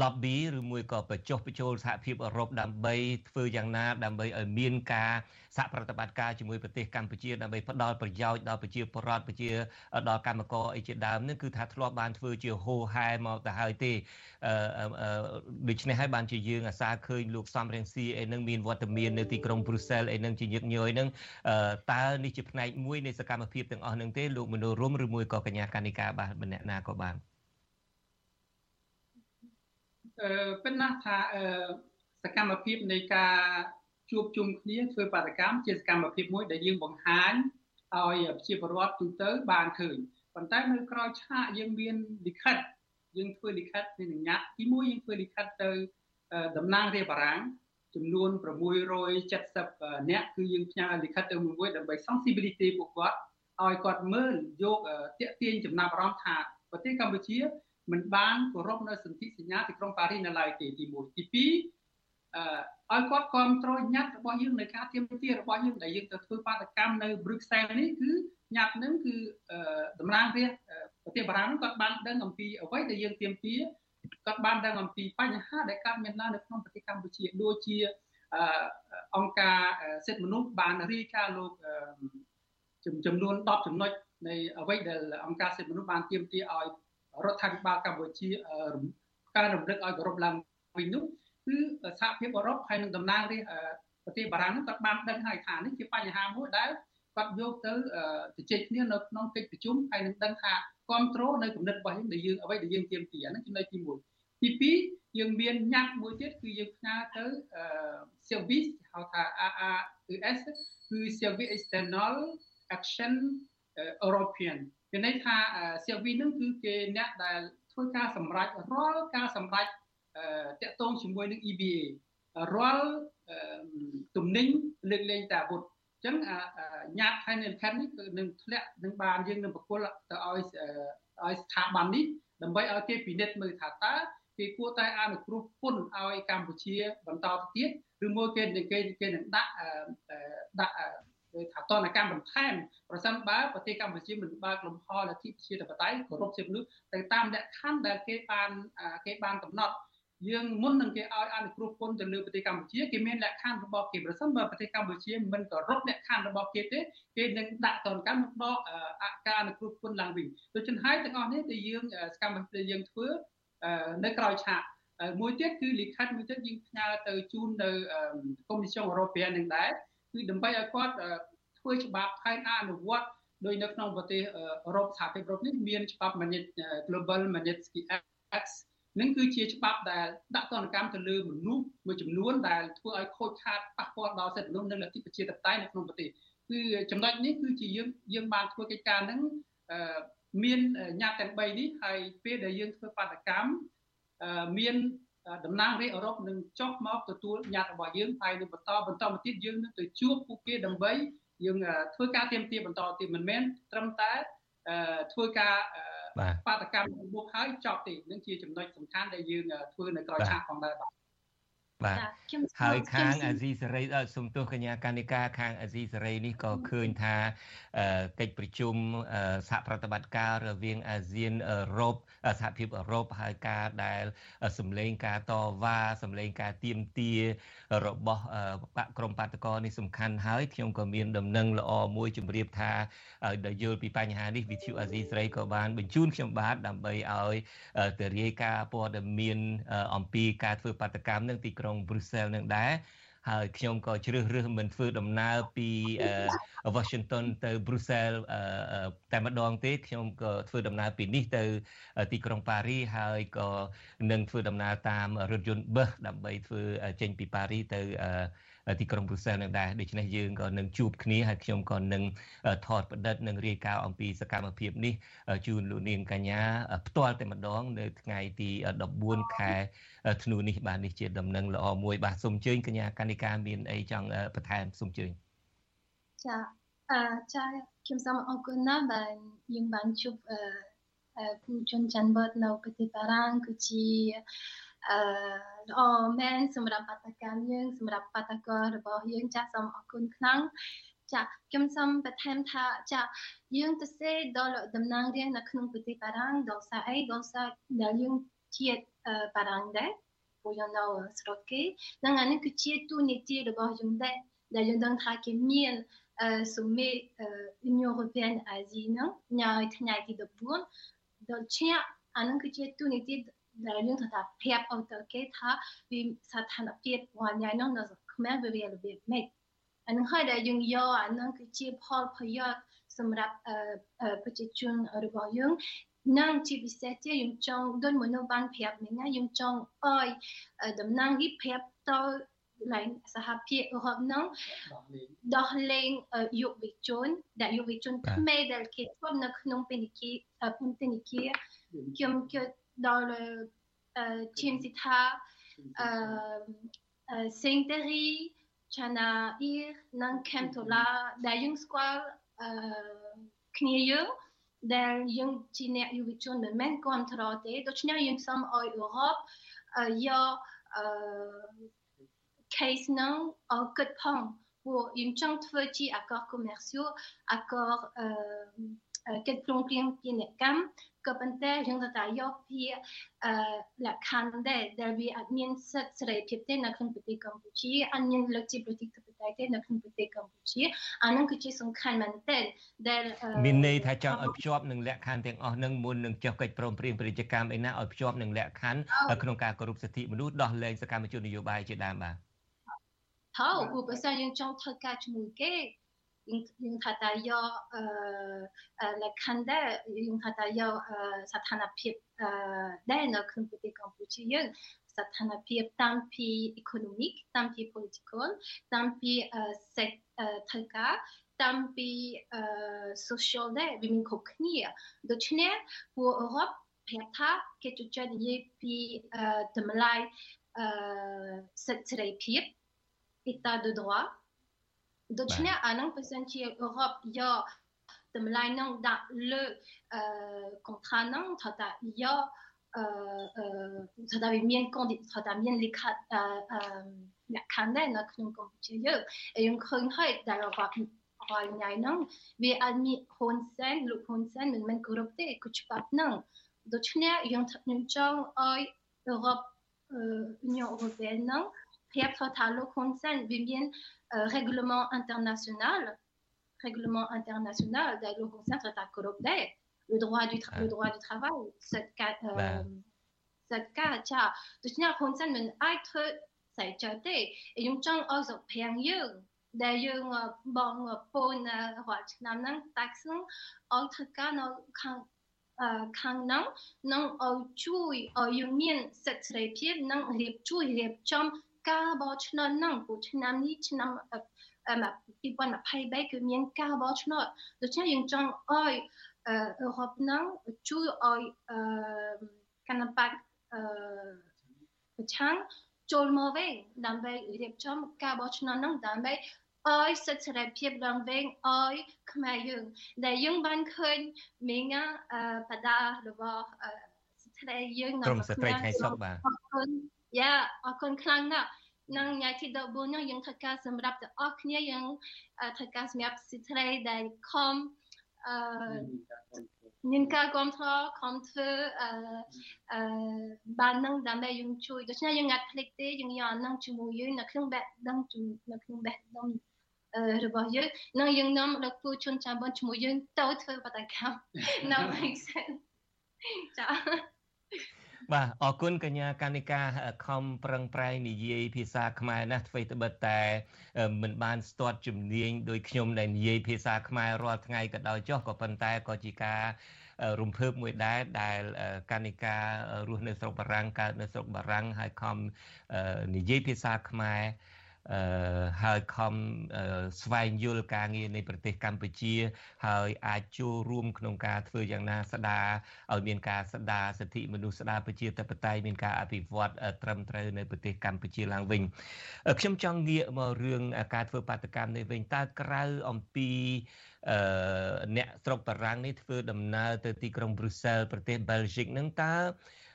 lobby ឬមួយក៏បញ្ចុះបញ្ចូលសហភាពអឺរ៉ុបដើម្បីធ្វើយ៉ាងណាដើម្បីឲ្យមានការសហប្រតិបត្តិការជាមួយប្រទេសកម្ពុជាដើម្បីផ្ដល់ប្រយោជន៍ដល់ប្រជាពលរដ្ឋប្រជាដល់កម្មករអីជាដើមនេះគឺថាធ្លាប់បានធ្វើជាហូហែមកទៅហើយទេដូច្នេះហើយបានជាយើងអាសាឃើញលោកសំរងស៊ីអីនឹងមានវត្តមាននៅទីក្រុងប្រ៊ុយសែលអីនឹងជាញឹកញយនឹងតើនេះជាផ្នែកមួយនៃសកម្មភាពទាំងអស់នឹងទេលោកមនោរមឬមួយក៏កញ្ញាកានិកាបាទម្នាក់ណាក៏បាន ពិតណាស់ថាសកម្មភាពនៃការជួបជុំគ្នាធ្វើបាតកម្មជាសកម្មភាពមួយដែលយើងបង្ហាញឲ្យប្រជាពលរដ្ឋទូទៅបានឃើញប៉ុន្តែនៅក្រោយឆាកយើងមានលិខិតយើងធ្វើលិខិតពីញ៉ាត់ទី1យើងធ្វើលិខិតទៅតំណាងរាជបារាំងចំនួន670នាក់គឺយើងផ្ញើលិខិតទៅមួយដើម្បី sensibility ពួកគាត់ឲ្យគាត់មើលយកតាក់ទាញចំណាប់អារម្មណ៍ថាប្រទេសកម្ពុជា មិនបានគោរពនៅសន្ធិសញ្ញាទីក្រុងប៉ារីសនៅឡើយទេទី1ទី2អឺឲ្យគាត់គ្រប់គ្រងញត្តិរបស់យើងនៅការទៀមទារបស់យើងដែលយើងទៅធ្វើបាតកម្មនៅ Bruxelles នេះគឺញត្តិនឹងគឺតំណាងរាស្ត្រប្រទេសបារាំងគាត់បានដឹងអំពីអ្វីដែលយើងទៀមទាគាត់បានដឹងអំពីបញ្ហាដែលកើតមានឡើងនៅក្នុងប្រទេសកម្ពុជាដូចជាអង្គការសិទ្ធិមនុស្សបានរាយការណ៍លោកចំនួន10ចំណុចនៃអ្វីដែលអង្គការសិទ្ធិមនុស្សបានទាមទារឲ្យ រដ្ឋាភិបាលកម្ពុជាការរំលឹកឲ្យគោរពឡើងវិញនោះគឺសហភាពអឺរ៉ុបហើយនឹងតំណាងរាស្ត្រប្រទេសបារាំងនោះគាត់បានដឹងហើយថានេះជាបញ្ហាមួយដែលគាត់យកទៅជជែកគ្នានៅក្នុងកិច្ចប្រជុំហើយនឹងដឹងថាគ្រប់គ្រងនៅគំនិតរបស់យើងដែលយើងអ្វីដែលយើងទាមទារហ្នឹងចំណុចទី1ទី2យើងមានញត្តិមួយទៀតគឺយើងផ្ញើទៅ service ហៅថា AAES គឺ Service External Action European គេន័យថា service ហ្នឹងគឺគេអ្នកដែលធ្វើការសម្រេចរាល់ការសម្រេចតាក់ទងជាមួយនឹង EBA រាល់ទំនិញលើកលែងតាអាវុធអញ្ចឹងញ៉ាត់ហើយនៅខេត្តនេះគឺនឹងធ្លាក់នឹងបានយើងនឹងបកគលទៅឲ្យឲ្យស្ថាប័ននេះដើម្បីឲ្យគេពិនិត្យមើលថាតើគេគួរតែអនុគ្រោះពន្ធឲ្យកម្ពុជាបន្តទៅទៀតឬមួយគេគេគេនឹងដាក់ដាក់ គេថាតនកម្មបន្ថែមប្រសិនបើប្រទេសកម្ពុជាមិនបើកលំហលទ្ធិប្រជាធិបតេយ្យគោរពសិទ្ធិមនុស្សទៅតាមលក្ខខណ្ឌដែលគេបានគេបានកំណត់យើងមុននឹងគេឲ្យអនុគ្រោះពន្ធទៅលើប្រទេសកម្ពុជាគេមានលក្ខខណ្ឌរបស់គេប្រសិនបើប្រទេសកម្ពុជាមិនគោរពលក្ខខណ្ឌរបស់គេទេគេនឹងដាក់តនកម្មមកដកអការអនុគ្រោះពន្ធឡើងវិញដូច្នេះហើយទាំងអស់នេះដែលយើងសកម្មភាពយើងធ្វើនៅក្រៅឆាកមួយទៀតគឺលិខិតមួយទៀតយើងផ្ញើទៅជូននៅកុម្មុយនីអឺរ៉ូប៉ែននឹងដែរ គឺដើម្បីឲ្យគាត់ធ្វើច្បាប់ហើយអនុវត្តដោយនៅក្នុងប្រទេសអឺរ៉ុបសហភាពអឺរ៉ុបនេះមានច្បាប់ Global Magnitsky Act នឹងគឺជាច្បាប់ដែលដាក់ទណ្ឌកម្មទៅលើមនុស្សមួយចំនួនដែលធ្វើឲ្យខូចខាតប៉ះពាល់ដល់សិទ្ធិមនុស្សនិងលទ្ធិប្រជាធិបតេយ្យនៅក្នុងប្រទេសគឺចំណុចនេះគឺជាយើងយើងបានធ្វើកិច្ចការហ្នឹងមានញត្តិទាំង3នេះហើយពេលដែលយើងធ្វើបាតកម្មមាន តំណាងរាជអឺរ៉ុបនឹងចុះមកទទួលញត្តិរបស់យើងហើយនឹងបន្តបន្តមកទៀតយើងនឹងទៅជួបពួកគេដើម្បីយើងធ្វើការទៀមទាបន្តទៀតមិនមែនត្រឹមតែធ្វើការបាតកម្មមុខហើយចប់ទេនឹងជាចំណុចសំខាន់ដែលយើងធ្វើនៅក្រៅឆាកផងដែរបាទ បាទហើយខាងអាស៊ីសេរីសុំទោសកញ្ញាកានិកាខាងអាស៊ីសេរីនេះក៏ឃើញថាកិច្ចប្រជុំសហប្រតិបត្តិការរវាងអាស៊ានអឺរ៉ុបសហភាពអឺរ៉ុបហើយការដែលសម្លេងការតវ៉ាសម្លេងការទៀមទារបស់បកក្រមបាតកោនេះសំខាន់ហើយខ្ញុំក៏មានដំណឹងល្អមួយជម្រាបថាដែលយល់ពីបញ្ហានេះវិទ្យុអាស៊ីសេរីក៏បានបញ្ជូនខ្ញុំបាទដើម្បីឲ្យទៅរាយការណ៍ព័ត៌មានអំពីការធ្វើបាតកម្មនឹងទីក្រុងប្រ៊ុយសែលនឹងដែរហើយខ្ញុំក៏ជ្រើសរើសមិនធ្វើដំណើរពី Washington ទៅ Brussels តែម្ដងទេខ្ញុំក៏ធ្វើដំណើរពីនេះទៅទីក្រុងប៉ារីហើយក៏នឹងធ្វើដំណើរតាមរថយន្តបឹសដើម្បីធ្វើចេញពីប៉ារីទៅ ទីក្រុងប្រ៊ុយសែលនឹងដែរដូច្នេះយើងក៏នឹងជួបគ្នាហើយខ្ញុំក៏នឹងថតបដិទ្ធនឹងរាយការណ៍អំពីសកម្មភាពនេះជូនលោកនាងកញ្ញាផ្ទាល់តែម្ដង នៅថ្ងៃទី14ខែធ្នូនេះបាទនេះជាដំណឹងល្អមួយបាទសូមអញ្ជើញកញ្ញាកណ្ឌិកាមានអីចង់បន្ថែមសូមអញ្ជើញចាអឺចាខ្ញុំសូមអរគុណណាស់ដែលយើងបានជួបអឺผู้ជនច័ន្ទបតនៅប្រទេសបារាំងគឺជា អឺល្អមែនសម្រាប់បាតកម្មយើងសម្រាប់បាតកោរបស់យើងចាសសូមអរគុណខ្លាំងចាខ្ញុំសូមបន្ថែមថាចាយើងទៅសេដល់តំណាងរាស្ត្រនៅក្នុងប្រទេសបារាំងដល់សារអីដល់សារដែលយើងជាតិបារាំងដែរពួកយើងនៅស្រុកគេនឹងអានេះគឺជាទូនីតិរបស់យើងដែរដែលយើងដឹងថាគេមានសម្មេ Union Européenne អាស៊ីនោះញ៉ាយថ្ងៃទី14ដល់ជាអានឹងគឺជាទូនីតិ ដែលយើងថាប្រាប់ឲ្យទៅគេថាវាស្ថានភាពរបស់ញ៉ាយនោះនៅខ្មែរវាវារបៀបម៉េចអានឹងហើយដែលយើងយកអានឹងគឺជាផលប្រយោជន៍សម្រាប់ប្រជាជនរបស់យើងនឹងជាពិសេសជាយើងចង់ដូចមនុស្សបានប្រាប់នេះណាយើងចង់ឲ្យតំណាងនេះប្រាប់ទៅឡើងសហភាពអឺរ៉ុបនោះដោះលែងយុវជនដែលយុវជនថ្មីដែលគេធ្វើនៅក្នុងពេនិគាពន្ធនាគារខ្ញុំគិត ដល់ឈាមសិថាអឺសេងតេរីឆាណាអ៊ីនិងខេមតូឡាដែលយើងស្គាល់អឺគ្នាយើងដែលយើងជាអ្នកយុវជនមិនមែនគ្រប់ត្រទេដូច្នេះយើងសូមឲ្យអឺរ៉ុបយកអឺ case នោះអគិតផងពួកយើងចង់ធ្វើជា accord commercial accord អឺកិច្ចព្រមព្រៀងពាណិជ្ជកម្ម ក៏ប៉ុន្តែយើងត្រូវតែយកភាអឺលក្ខខណ្ឌដែរដែលវាអត់មានសិទ្ធិសេរីភាពទេនៅក្នុងប្រទេសកម្ពុជាអត់មានលទ្ធិប្រជាធិបតេយ្យទេនៅក្នុងប្រទេសកម្ពុជាអានឹងគឺជាសំខាន់មែនទែនដែលមានន័យថាចង់ឲ្យភ្ជាប់នឹងលក្ខខណ្ឌទាំងអស់នឹងមុននឹងចុះកិច្ចព្រមព្រៀងពាណិជ្ជកម្មឯណាឲ្យភ្ជាប់នឹងលក្ខខណ្ឌក្នុងការគោរពសិទ្ធិមនុស្សដោះលែងសកម្មជននយោបាយជាដើមបាទហើយព្រោះបើសិនយើងចង់ធ្វើការជាមួយគេ យើងថាតើយកលក្ខខណ្ឌដែរយើងថាតើយកស្ថានភាពដែរនៅក្នុងប្រទេ ដែរវាមានគ្រប់គ្នាដូច្នេះពួកអឺរ៉ុបប្រាប់ថាគេជជែកនិយាយពីតម្លៃសិទ្ធិសេរីភាព état de droit ដូច្នេះអានឹងបើសិនជាអឺរ៉ុបយកតម្លៃនឹងដាក់លើអឺកុងខានឹងថាតាយកអឺថាតាមានកនថាតាមានលិខិតអឺលក្ខខណ្ឌដែរនៅក្នុងកម្ពុជាយើងយើងឃើញហើយដែលរ៉ុបហើយញ៉ៃហ្នឹងវាអត់មានហ៊ុនសែនលោកហ៊ុនសែនមិនមែនគ្រប់ទេគឺច្បាប់ហ្នឹងដូច្នេះយើងខ្ញុំចង់ឲ្យអឺរ៉ុបអឺញ៉ូអឺ រ៉ុបហ្នឹងប្រាប់ថាលោកហ៊ុនសែនវាមាន règlement international, règlement international de le concentre à le droit du le droit du travail cette euh, cette cas cha donc il y a concerne men être sai cha te et yung chang also phang yeung ដែលយើងបងពូនរាល់ឆ្នាំហ្នឹង tax ហ្នឹងឲ្យធ្វើការនៅខាងខាងហ្នឹងនឹងឲ្យជួយឲ្យយើងមានសិទ្ធិសេរីភាពនិងរៀបជួយរៀបចំ ការបោះឆ្នោតហ្នឹងព្រោះឆ្នាំនេះឆ្នាំ2023គឺមានការបោះឆ្នោតដូច្នេះយើងចង់ឲ្យអឺរ៉ុបហ្នឹងជួយឲ្យអឺគណៈបកអឺប្រឆាំងចូលមកវិញដើម្បីរៀបចំការបោះឆ្នោតហ្នឹងដើម្បីឲ្យសិទ្ធិសេរីភាពឡើងវិញឲ្យខ្មែរយើងដែលយើងបានឃើញមីងបដារបស់ស្ត្រីយើងនៅក្នុងស្ត្រីថ្ងៃសុកបាទអរគុណ យ៉ាអរគុណខ្លាំងណាស់នឹងញ៉ាយទីដបូននោះយើងធ្វើការសម្រាប់ទាំងអស់គ្នាយើងធ្វើការសម្រាប់សិទ្ធិដែលខំអឺមានការគ្រប់គ្រងខំធ្វើអឺអឺបាននឹងដើម្បីយើងជួយដូច្នេះយើងងាត់ភ្លេចទេយើងយកអានឹងជាមួយយើងនៅក្នុងបែបដឹងនៅក្នុងបែបដឹងរបស់យើងនឹងយើងនាំលោកពូជន់ចាំបនជាមួយយើងទៅធ្វើបដកម្មនៅ make sense ចា បាទអរគុណកញ្ញាកានិកាខំប្រឹងប្រែងនិយាយភាសាខ្មែរណាស់អ្វីត្បិតតែមិនបានស្ទាត់ជំនាញដោយខ្ញុំដែលនិយាយភាសាខ្មែររាល់ថ្ងៃក៏ដោយចុះក៏ប៉ុន្តែក៏ជាការរំភើបមួយដែរដែលកានិការស់នៅស្រុកបារាំងកើតនៅស្រុកបារាំងហើយខំនិយាយភាសាខ្មែរ អឺហើយខំស្វែងយល់ការងារនៃប្រទេសកម្ពុជា ហើយអាចចូលរួមក្នុងការធ្វើយ៉ាងណាស្ដារឲ្យមានការស្ដារសិទ្ធិមនុស្សស្ដារប្រជាធិបតេយ្យមានការអភិវឌ្ឍត្រឹមត្រូវនៅប្រទេសកម្ពុជាឡើងវិញខ្ញុំចង់ងាកមករឿងការធ្វើបាតកម្មនេះវិញតើក្រៅអំពីអឺអ្នកស្រុកបារាំងនេះធ្វើដំណើរទៅទីក្រុងប្រ៊ុយសែលប្រទេសបែលហ្សិកនឹងតើអឺ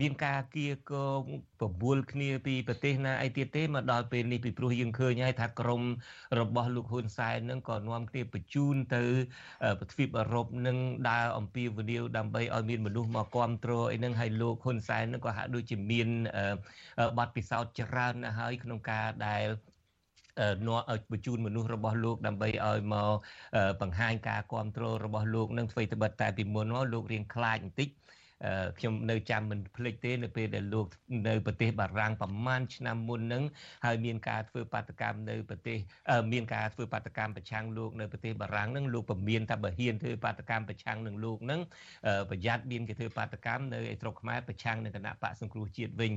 មានការគៀកងបបួលគ្នាពីប្រទេសណាអីទៀតទេមកដល់ពេលនេះពីព្រោះយើងឃើញហើយថាក្រមរបស់លោកហ៊ុនសែននឹងក៏នាំគ្នាបញ្ជូនទៅប្រទ្វីបអឺរ៉ុបនឹងដើរអំពីវនីវដើម្បីឲ្យមានមនុស្សមកគ្រប់គ្រងអីនឹងហើយលោកហ៊ុនសែននឹងក៏ហាក់ដូចជាមានបទពិសោធន៍ច្រើនណាស់ហើយក្នុងការដែលនាំឲ្យបញ្ជូនមនុស្សរបស់លោកដើម្បីឲ្យមកបង្ហាញការគ្រប់គ្រងរបស់លោកនឹងធ្វើត្បិតតែពីមុនមកលោករៀងខ្លាចបន្តិច ខ្ញុំនៅចាំមិនភ្លេចទេនៅពេលដែលលោកនៅប្រទេសបារាំងប្រមាណឆ្នាំមុនហ្នឹងហើយមានការធ្វើបាតកម្មនៅប្រទេសមានការធ្វើបាតកម្មប្រឆាំងលោកនៅប្រទេសបារាំងហ្នឹងលោកពមៀនថាបើហ៊ានធ្វើបាតកម្មប្រឆាំងនឹងលោកហ្នឹងប្រយ័ត្នមានគេធ្វើបាតកម្មនៅឯស្រុកខ្មែរប្រឆាំងនឹងគណៈបកសង្គ្រោះជាតិវិញ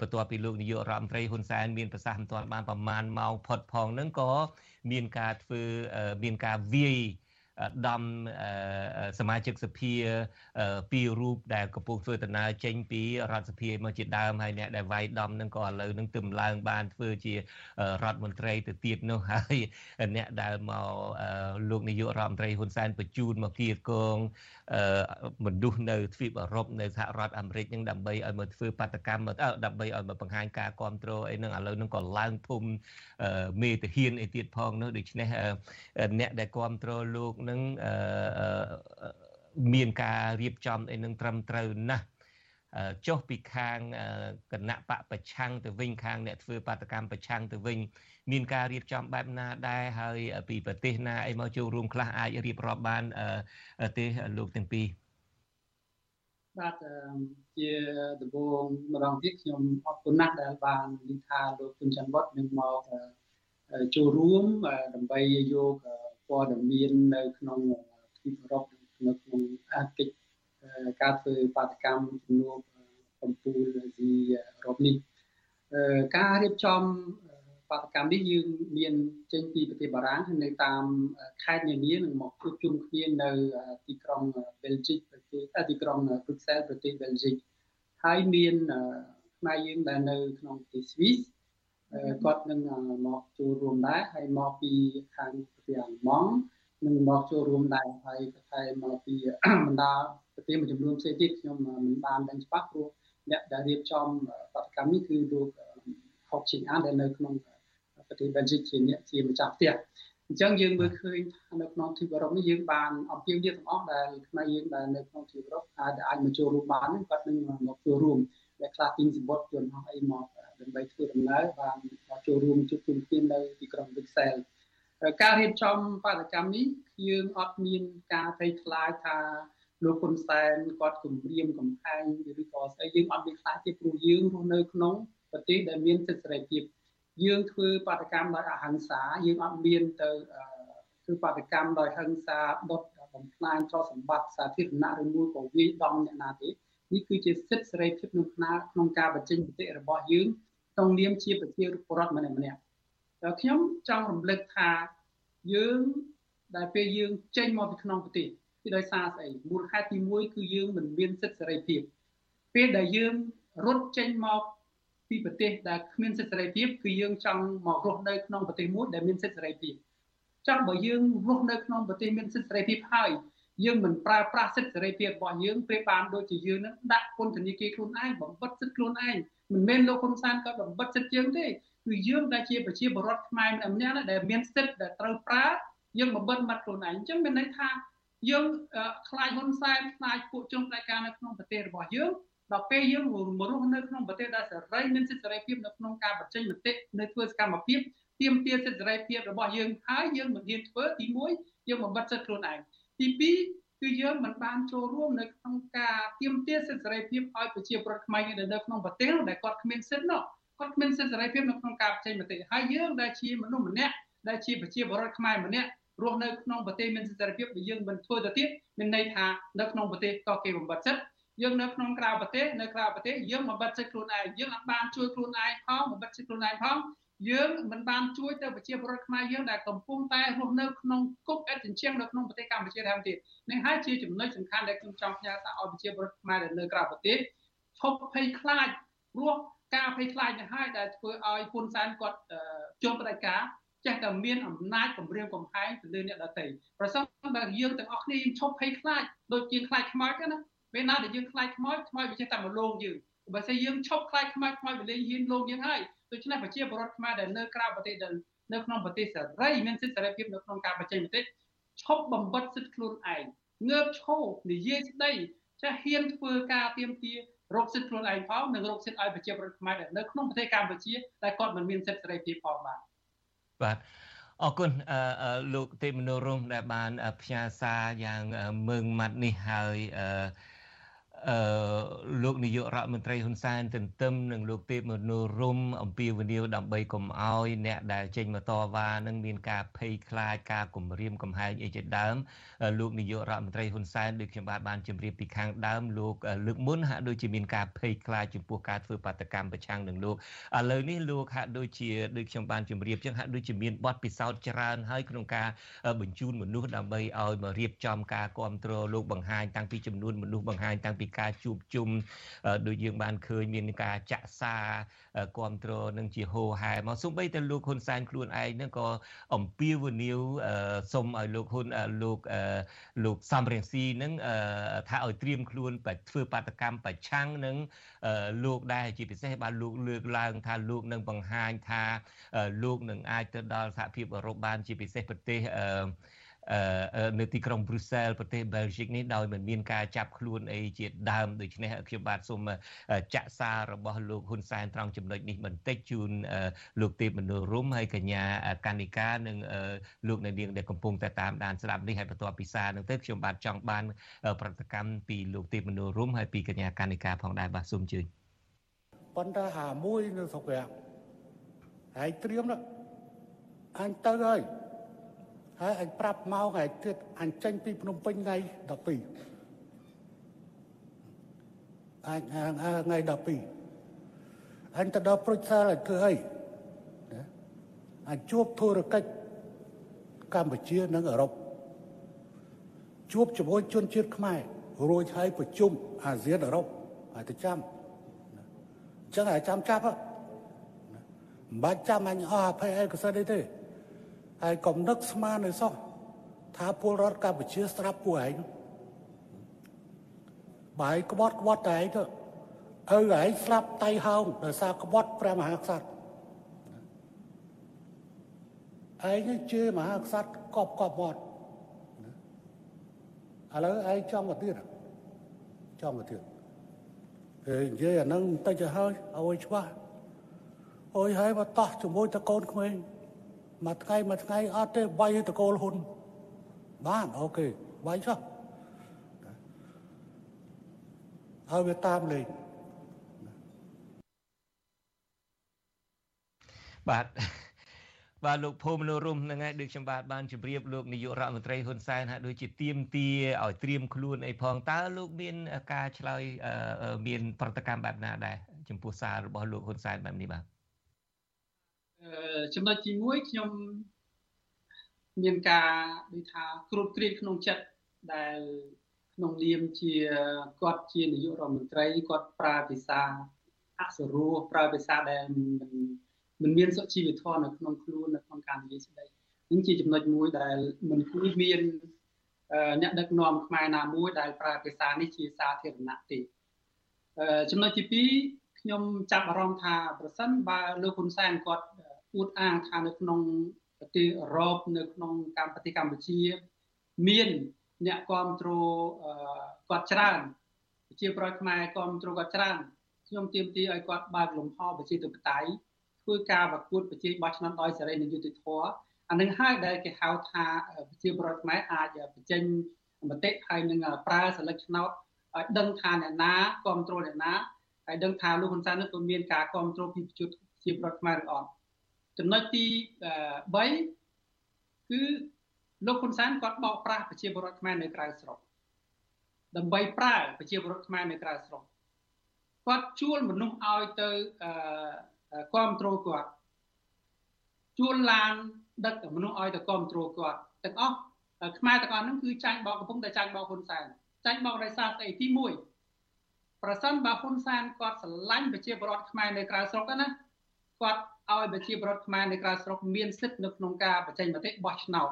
បន្ទាប់ពីលោកនាយករដ្ឋមន្ត្រីហ៊ុនសែនមានប្រសាសន៍មិនទាន់បានប្រមាណម៉ោងផុតផងហ្នឹងក៏មានការធ្វើមានការវាយ ដំសមាជិកសភាពីររូបដែលកំពុងធ្វើដំណើរចេញពីរដ្ឋសភាមកជាដើមហើយអ្នកដែលវាយដំនឹងក៏ឥឡូវនឹងទម្ឡើងបានធ្វើជារដ្ឋមន្ត្រីទៅទៀតនោះហើយអ្នកដែលមកលោកនាយករដ្ឋមន្ត្រីហ៊ុនសែនបញ្ជូនមកគៀកងមនុស្សនៅទ្វីបអឺរ៉ុបនៅសហរដ្ឋអាមេរិកនឹងដើម្បីឲ្យមកធ្វើបាតកម្មដើម្បីឲ្យមកបង្ហាញការគ្រប់គ្រងអីនឹងឥឡូវនឹងក៏ឡើងធំមេតាហ៊ានអីទៀតផងនោះដូច្នេះអ្នកដែលគ្រប់គ្រងលោកនឹងមានការរៀបចំអីនឹងត្រឹមត្រូវណាស់ចុះពីខាងគណៈបកប្រឆាំងទៅវិញខាងអ្នកធ្វើបាតកម្មប្រឆាំងទៅវិញមានការរៀបចំបែបណាដែរហើយពីប្រទេសណាអីមកចូលរួមខ្លះអាចរៀបរាប់បានទេលោកទាំងពីរបាទជាដំបូងម្ដងទៀតខ្ញុំអរគុណណាស់ដែលបាននិយាយថាលោកគុណច័ន្ទវត្តនឹងមកចូលរួមដើម្បីយក ព័ត៌មាននៅក្នុងទ្វីបអឺរ៉ុបនៅក្នុងអាកិច្ចការធ្វើបាតកម្មជំនួបកម្ពុជាអាស៊ីអឺរ៉ុបនេះការរៀបចំបាតកម្មនេះយើងមានចេញពីប្រទេសបារាំងនៅតាមខេត្តនានានឹងមកជួបជុំគ្នានៅទីក្រុងបែលហ្សិកប្រទេសទីក្រុងព្រុកសែលប្រទេសបែលហ្សិកហើយមានខ្មែរយើងដែលនៅក្នុងប្រទេសស្វីស គាត់នឹងមកចូលរួមដែរហើយមកពីខាងប្រទេសអាល្លឺម៉ង់នឹងមកចូលរួមដែរហើយក៏តែមកពីបណ្ដាប្រទេសមួយចំនួនផ្សេងទៀតខ្ញុំមិនបានដឹងច្បាស់ព្រោះអ្នកដែលរៀបចំបដកម្មនេះគឺលោកហុកឈីងអានដែលនៅក្នុងប្រទេសបែលហ្សិកជាអ្នកជាម្ចាស់ផ្ទះអញ្ចឹងយើងមើលឃើញថានៅក្នុងទ្វីបអឺរ៉ុបនេះយើងបានអំពាវនាវទាំងអស់ដែលខ្មែរយើងដែលនៅក្នុងទ្វីបអឺរ៉ុបអាចអាចមកចូលរួមបានគាត់នឹងមកចូលរួមដែលខ្លះទិញសម្បត្តិយន្តហោះអីមក ដើម្បីធ្វើដំណើរបានមកចូលរួមជួបជុំគ្នានៅទីក្រុងវិកសែលការរៀបចំបដកម្មនេះយើងអត់មានការភ័យខ្លាចថាលោកហ៊ុនសែនគាត់គម្រាមកំហែងឬក៏ស្អីយើងអត់មានខ្លាចទេព្រោះយើងរស់នៅក្នុងប្រទេសដែលមានសិទ្ធិសេរីភាពយើងធ្វើបាតកម្មដោយអហិង្សាយើងអត់មានទៅធ្វើបាតកម្មដោយហិង្សាដុតបំផ្លាញទ្រព្យសម្បត្តិសាធារណៈឬមួយក៏វាយដំអ្នកណាទេនេះគឺជាសិទ្ធិសេរីភាពក្នុងក្នុងការបញ្ចេញមតិរបស់យើង ក្នុងនាមជាប្រជាពលរដ្ឋម្នាក់ម្នាក់តែខ្ញុំចង់រំលឹកថាយើងដែលពេលយើងចេញមកពីក្នុងប្រទេសគឺដោយសារស្អីមូលហេតុទី1គឺយើងមិនមានសិទ្ធិសេរីភាពពេលដែលយើងរត់ចេញមកពីប្រទេសដែលគ្មានសិទ្ធិសេរីភាពគឺយើងចង់មករស់នៅក្នុងប្រទេសមួយដែលមានសិទ្ធិសេរីភាពចង់បើយើងរស់នៅក្នុងប្រទេសមានសិទ្ធិសេរីភាពហើយយើងមិនប្រើប្រាស់សិទ្ធិសេរីភាពរបស់យើងពេលបានដូចជាយើងនឹងដាក់ពន្ធនាគារខ្លួនឯងបំបិទសិទ្ធិខ្លួនឯង មិនមែនលោកហ៊ុនសែនក៏បំបិទសិទ្ធិយើងទេគឺយើងដែលជាប្រជាពលរដ្ឋខ្មែរម្នាក់ៗដែលមានសិទ្ធិដែលត្រូវប្រើយើងបំបិទមាត់ខ្លួនឯងអញ្ចឹងមានន័យថាយើងខ្លាចហ៊ុនសែនខ្លាចពួកជនផ្ដាច់ការនៅក្នុងប្រទេសរបស់យើងដល់ពេលយើងមករស់នៅក្នុងប្រទេសដែលសេរីមានសិទ្ធិសេរីភាពនៅក្នុងការបញ្ចេញមតិនៅធ្វើសកម្មភាពទាមទារសិទ្ធិសេរីភាពរបស់យើងហើយយើងមិនហ៊ានធ្វើទី1យើងបំបត្តិសិទ្ធិខ្លួនឯងទី2 គឺយើងមិនបានចូលរួមនៅក្នុងការទាមទារសិទ្ធិសេរីភាពឲ្យប្រជាពលរដ្ឋខ្មែរនៅនៅក្នុងប្រទេសដែលគាត់គ្មានសិទ្ធិនោះគាត់គ្មានសិទ្ធិសេរីភាពនៅក្នុងការបញ្ចេញមតិហើយយើងដែលជាមនុស្សម្នាក់ដែលជាប្រជាពលរដ្ឋខ្មែរម្នាក់រស់នៅក្នុងប្រទេសមានសិទ្ធិសេរីភាពដែលយើងមិនធ្វើទៅទៀតមានន័យថានៅក្នុងប្រទេសក៏គេបំបត្តិសិទ្ធិយើងនៅក្នុងក្រៅប្រទេសនៅក្រៅប្រទេសយើងបំបត្តិសិទ្ធិខ្លួនឯងយើងអត់បានជួយខ្លួនឯងផងបំបត្តិសិទ្ធិខ្លួនឯងផង យើងមិនបានជួយទៅប្រជាពលរដ្ឋខ្មែរយើងដែលកំពុងតែរស់នៅក្នុងគុកអិតចិញ្ចៀងនៅក្នុងប្រទេសកម្ពុជាថែមទៀតនេះហើយជាចំណុចសំខាន់ដែលខ្ញុំចង់ផ្ញើសារឲ្យប្រជាពលរដ្ឋខ្មែរដែលនៅក្រៅប្រទេសឈប់ភ័យខ្លាចព្រោះការភ័យខ្លាចនេះហើយដែលធ្វើឲ្យហ៊ុនសែនគាត់ជន់បដិការចេះតែមានអំណាចគម្រាមកំហែងទៅលើអ្នកដទៃប្រសិនបើយើងទាំងអស់គ្នាយើងឈប់ភ័យខ្លាចដូចជាខ្លាចខ្មោចណាពេលណាដែលយើងខ្លាចខ្មោចខ្មោចវាចេះតែមកលងយើងបើស្អីយើងឈប់ខ្លាចខ្មោចខ្មោចវាលេងហ៊ានលងយើងហើយ ដូច្នេះប្រជាពលរដ្ឋខ្មែរដែលនៅក្រៅប្រទេសដែលនៅក្នុងប្រទេសសេរីមានសិទ្ធិសេរីភាពនៅក្នុងការបញ្ចេញមតិឈប់បំបត្តិសិទ្ធិខ្លួនឯងងើបឈរនិយាយស្ដីចាស់ហ៊ានធ្វើការទៀមទារកសិទ្ធិខ្លួនឯងផងនិងរកសិទ្ធិឲ្យប្រជាពលរដ្ឋខ្មែរដែលនៅក្នុងប្រទេសកម្ពុជាដែលគាត់មិនមានសិទ្ធិសេរីភាពផងបាទបាទអរគុណលោកទេមនោរមដែលបានផ្ញើសារយ៉ាងមើងម៉ាត់នេះហើយអឺ អឺលោកនាយករដ្ឋមន្ត្រីហ៊ុនសែនទន្ទឹមនឹងលោកទេពមនោរមអំពីវនីវដើម្បីកុំឲ្យអ្នកដែលចេញមកតវ៉ានឹងមានការភ័យខ្លាចការគំរាមកំហែងអីជាដើមលោកនាយករដ្ឋមន្ត្រីហ៊ុនសែនដូចខ្ញុំបាទបានជម្រាបពីខាងដើមលោកលើកមុនហាក់ដូចជាមានការភ័យខ្លាចចំពោះការធ្វើបាតកម្មប្រឆាំងនឹងលោកឥឡូវនេះលោកហាក់ដូចជាដូចខ្ញុំបានជម្រាបចឹងហាក់ដូចជាមានបទពិសោធន៍ច្រើនហើយក្នុងការបញ្ជូនមនុស្សដើម្បីឲ្យមករៀបចំការគ្រប់គ្រងលោកបង្ហាញតាំងពីចំនួនមនុស្សបង្ហាញតាំងពីការជួបជុំដូចយើងបានឃើញមានការចាក់សាគ្រប់គ្រងនឹងជាហោហែមកសូម្បីតែលោកហ៊ុនសែនខ្លួនឯងនឹងក៏អំពាវនាវសុំឲ្យលោកហ៊ុនលោកលោកសំរៀងស៊ីនឹងថាឲ្យត្រៀមខ្លួនធ្វើបាតកម្មប្រឆាំងនឹងលោកដែរជាពិសេសបានលោកលើកឡើងថាលោកនឹងបង្ហាញថាលោកនឹងអាចទៅដល់សហភាពអឺរ៉ុបបានជាពិសេសប្រទេសអឺ នៅទីក្រុងប្រ៊ុសែលប្រទេសបែលហ្សិកនេះដោយមិនមានការចាប់ខ្លួនអីជាដើមដូច្នេះខ្ញុំបាទសូមចាក់សាររបស់លោកហ៊ុនសែនត្រង់ចំណុចនេះបន្តិចជូនលោកទេពមនោរមហើយកញ្ញាកានិកានិងលោកនៅនាងដែលកំពុងតែតាមដានស្ដាប់នេះហើយបន្ទាប់ពីសារនោះទៅខ្ញុំបាទចង់បាន ប្រតិកម្មពីលោកទេពមនោរមហើយពីកញ្ញាកានិកាផងដែរបាទសូមជឿប៉ុន្តែហាមួយនៅស្រុករាំងហើយត្រៀមណាអញទៅហើយ ហើយអញប្រាប់មកថ្ងៃទៀតអញចេញពីភ្នំពេញថ្ងៃ12អញថ្ងៃ12អញទៅដល់ប្រុចសាលឲ្យធ្វើអីអញជួបធុរកិច្ចកម្ពុជានិងអឺរ៉ុបជួបជាមួយជនជាតិខ្មែររួចហើយប្រជុំអាស៊ានអឺរ៉ុបហើយទៅចាំអញ្ចឹងឲ្យចាំចាប់មិនបាច់ចាំអញអស់អភ័យឯកសិទ្ធិទេ ហើយកុំនឹកស្មាននៅសោះថាពលរដ្ឋកម្ពុជាស្ដាប់ពួកឯងបាយក្បត់ក្បត់តែឯងទៅឪឯងស្លាប់តៃហោងដោយសារក្បត់ព្រះមហាក្សត្រឯងជឿមហាក្សត្រកប់កប់មាត់ឥឡូវឯងចង់មកទៀតចង់មកទៀតពេលនិយាយអានឹងបន្តិចទៅហើយឲ្យច្បាស់អុយហើយមកតោះជាមួយតកូនក្មេង មួយថ្ងៃមួយថ្ងៃអត់ទេវាយតកូលហ៊ុនបានអូខេវាយចុះហើយវាតាមលេងបាទបាទលោកភូមិនរុំហ្នឹងហើយដូចខ្ញុំបាទបានជម្រាបលោកនាយករដ្ឋមន្ត្រីហ៊ុនសែនហាក់ដូចជាទៀមទាឲ្យត្រៀមខ្លួនអីផងតើលោកមានការឆ្លើយមាន ប្រតិកម្មបែបណាដែរចំពោះសាររបស់លោកហ៊ុនសែនបែបនេះបាទ ចំណុចទី1ខ្ញុំមានការដូចថាគ្រួតគ្រៀតក្នុងចិត្តដែលក្នុងនាមជាគាត់ជានាយករដ្ឋមន្ត្រីគាត់ប្រើភាសាអសរោះប្រើភាសាដែលមិនមិនមានសុជីវធម៌នៅក្នុងខ្លួននៅក្នុងការនិយាយស្ដីនេះជាចំណុចមួយដែលមិនគួរមានអ្នកដឹកនាំខ្មែរណាមួយដែលប្រើភាសានេះជាសាធារណៈទេចំណុចទី2ខ្ញុំចាប់អារម្មណ៍ថាប្រសិនបើលោកហ៊ុនសែនគាត់ អួតអាងថានៅក្នុងប្រទេសអឺរ៉ុបនៅក្នុងកម្ពុជាកម្ពុជា មានអ្នកគ្រប់គ្រងគាត់ច្រើនប្រជាប្រដ្ឋខ្មែរគ្រប់គ្រងគាត់ច្រើនខ្ញុំទាមទារឲ្យគាត់បើកលំហប្រជាធិបតេយ្យធ្វើការប្រកួតប្រជែងបោះឆ្នោតដោយសេរីនិងយុត្តិធម៌អានឹងហើយដែលគេហៅថាប្រជាប្រដ្ឋខ្មែរអាចបញ្ចេញមតិហើយនឹងប្រើសិលឹកឆ្នោតឲ្យដឹងថាអ្នកណាគ្រប់គ្រងអ្នកណាហើយដឹងថាលោកហ៊ុនសែននឹងក៏មានការគ្រប់គ្រងពីប្រជាប្រដ្ឋខ្មែរឬអត់ ចំណុចទី3គឺលោកហ៊ុនសែនគាត់បោកប្រាស់ប្រជាពលរដ្ឋខ្មែរនៅក្រៅស្រុកដើម្បីប្រើប្រជាពលរដ្ឋខ្មែរនៅក្រៅស្រុកគាត់ជួលមនុស្សឲ្យទៅគ្រប់គ្រងគាត់ជួលឡានដឹកមនុស្សឲ្យទៅគ្រប់គ្រងគាត់ទាំងអស់ខ្មែរទាំងអស់ហ្នឹងគឺចាញ់បោកកំពុងតែចាញ់បោកហ៊ុនសែនចាញ់បោកដោយសារស្អីទី1ប្រសិនបើហ៊ុនសែនគាត់ស្រឡាញ់ប្រជាពលរដ្ឋខ្មែរនៅក្រៅស្រុកណាគាត់ ឲ្យប្រជាពលរដ្ឋខ្មែរនៅក្រៅស្រុកមានសិទ្ធិនៅក្នុងការបញ្ចេញមតិបោះឆ្នោត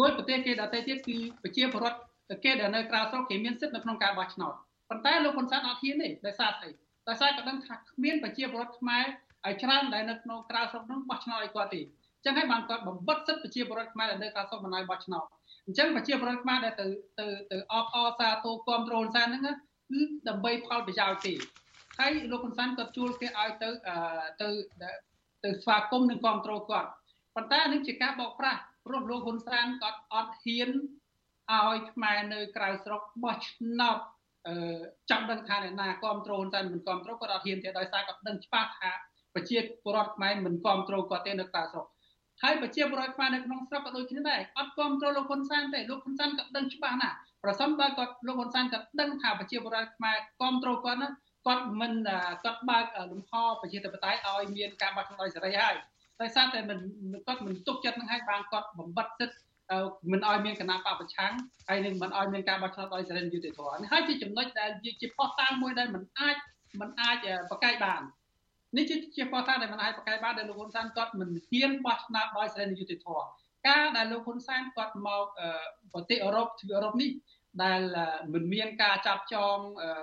ដោយប្រទេសគេដទៃទៀតគឺប្រជាពលរដ្ឋគេដែលនៅក្រៅស្រុកគេមានសិទ្ធិនៅក្នុងការបោះឆ្នោតប៉ុន្តែលោកហ៊ុនសែនអត់ហ៊ានទេដោយសារស្អីដោយសារគាត់ដឹងថាគ្មានប្រជាពលរដ្ឋខ្មែរឲ្យច្រើនដែលនៅក្នុងក្រៅស្រុកនោះបោះឆ្នោតឲ្យគាត់ទេអញ្ចឹងហើយបានគាត់បំបត្តិសិទ្ធិប្រជាពលរដ្ឋខ្មែរដែលនៅក្រៅស្រុកមិនឲ្យបោះឆ្នោតអញ្ចឹងប្រជាពលរដ្ឋខ្មែរដែលទៅទៅទៅអបអសាទរគ្រប់គ្រងហ៊ុនសែនហ្នឹងគឺដើម្បីផលប្រយោជន៍ទេ ហើយលោកហ៊ុនសែនគាត់ជួលគេឲ្យទៅទៅទៅស្វាគមន៍និងគ្រប់គ្រងគាត់ប៉ុន្តែនេះជាការបោកប្រាស់ព្រោះលោកហ៊ុនសែនគាត់អត់ហ៊ានឲ្យខ្មែរនៅក្រៅស្រុកបោះឆ្នោតអឺចាំដឹងថាអ្នកណាគ្រប់គ្រងហ៊ុនសែនមិនគ្រប់គ្រងគាត់អត់ហ៊ានទេដោយសារគាត់ដឹងច្បាស់ថាប្រជាពលរដ្ឋខ្មែរមិនគ្រប់គ្រងគាត់ទេនៅក្រៅស្រុកហើយប្រជាពលរដ្ឋខ្មែរនៅក្នុងស្រុកក៏ដូចគ្នាដែរអត់គ្រប់គ្រងលោកហ៊ុនសែនទេលោកហ៊ុនសែនក៏ដឹងច្បាស់ណាស់ប្រសិនបើគាត់លោកហ៊ុនសែនក៏ដឹងថាប្រជាពលរដ្ឋខ្មែរគ្រប់គ្រងគាត់ណា គាត់មិនគាត់បើកលំហប្រជាធិបតេយ្យឲ្យមានការបោះឆ្នោតដោយសេរីហើយដោយសារតែមិនគាត់មិនទុកចិត្តនឹងឲ្យបានគាត់បំបត្តិសិទ្ធិមិនឲ្យមានគណៈបពប្រឆាំងហើយនឹងមិនឲ្យមានការបោះឆ្នោតដោយសេរីយុត្តិធម៌នេះហើយជាចំណុចដែលជាផុសតាងមួយដែលមិនអាចមិនអាចប្រកែកបាននេះជាជាផុសតាងដែលមិនអាចប្រកែកបានដែលលោកហ៊ុនសែនគាត់មិនហ៊ានបោះឆ្នោតដោយសេរីយុត្តិធម៌ការដែលលោកហ៊ុនសែនគាត់មកប្រទេសអឺរ៉ុបទ្វីបអឺរ៉ុបនេះ ដែលមិនមានការចាប់ចង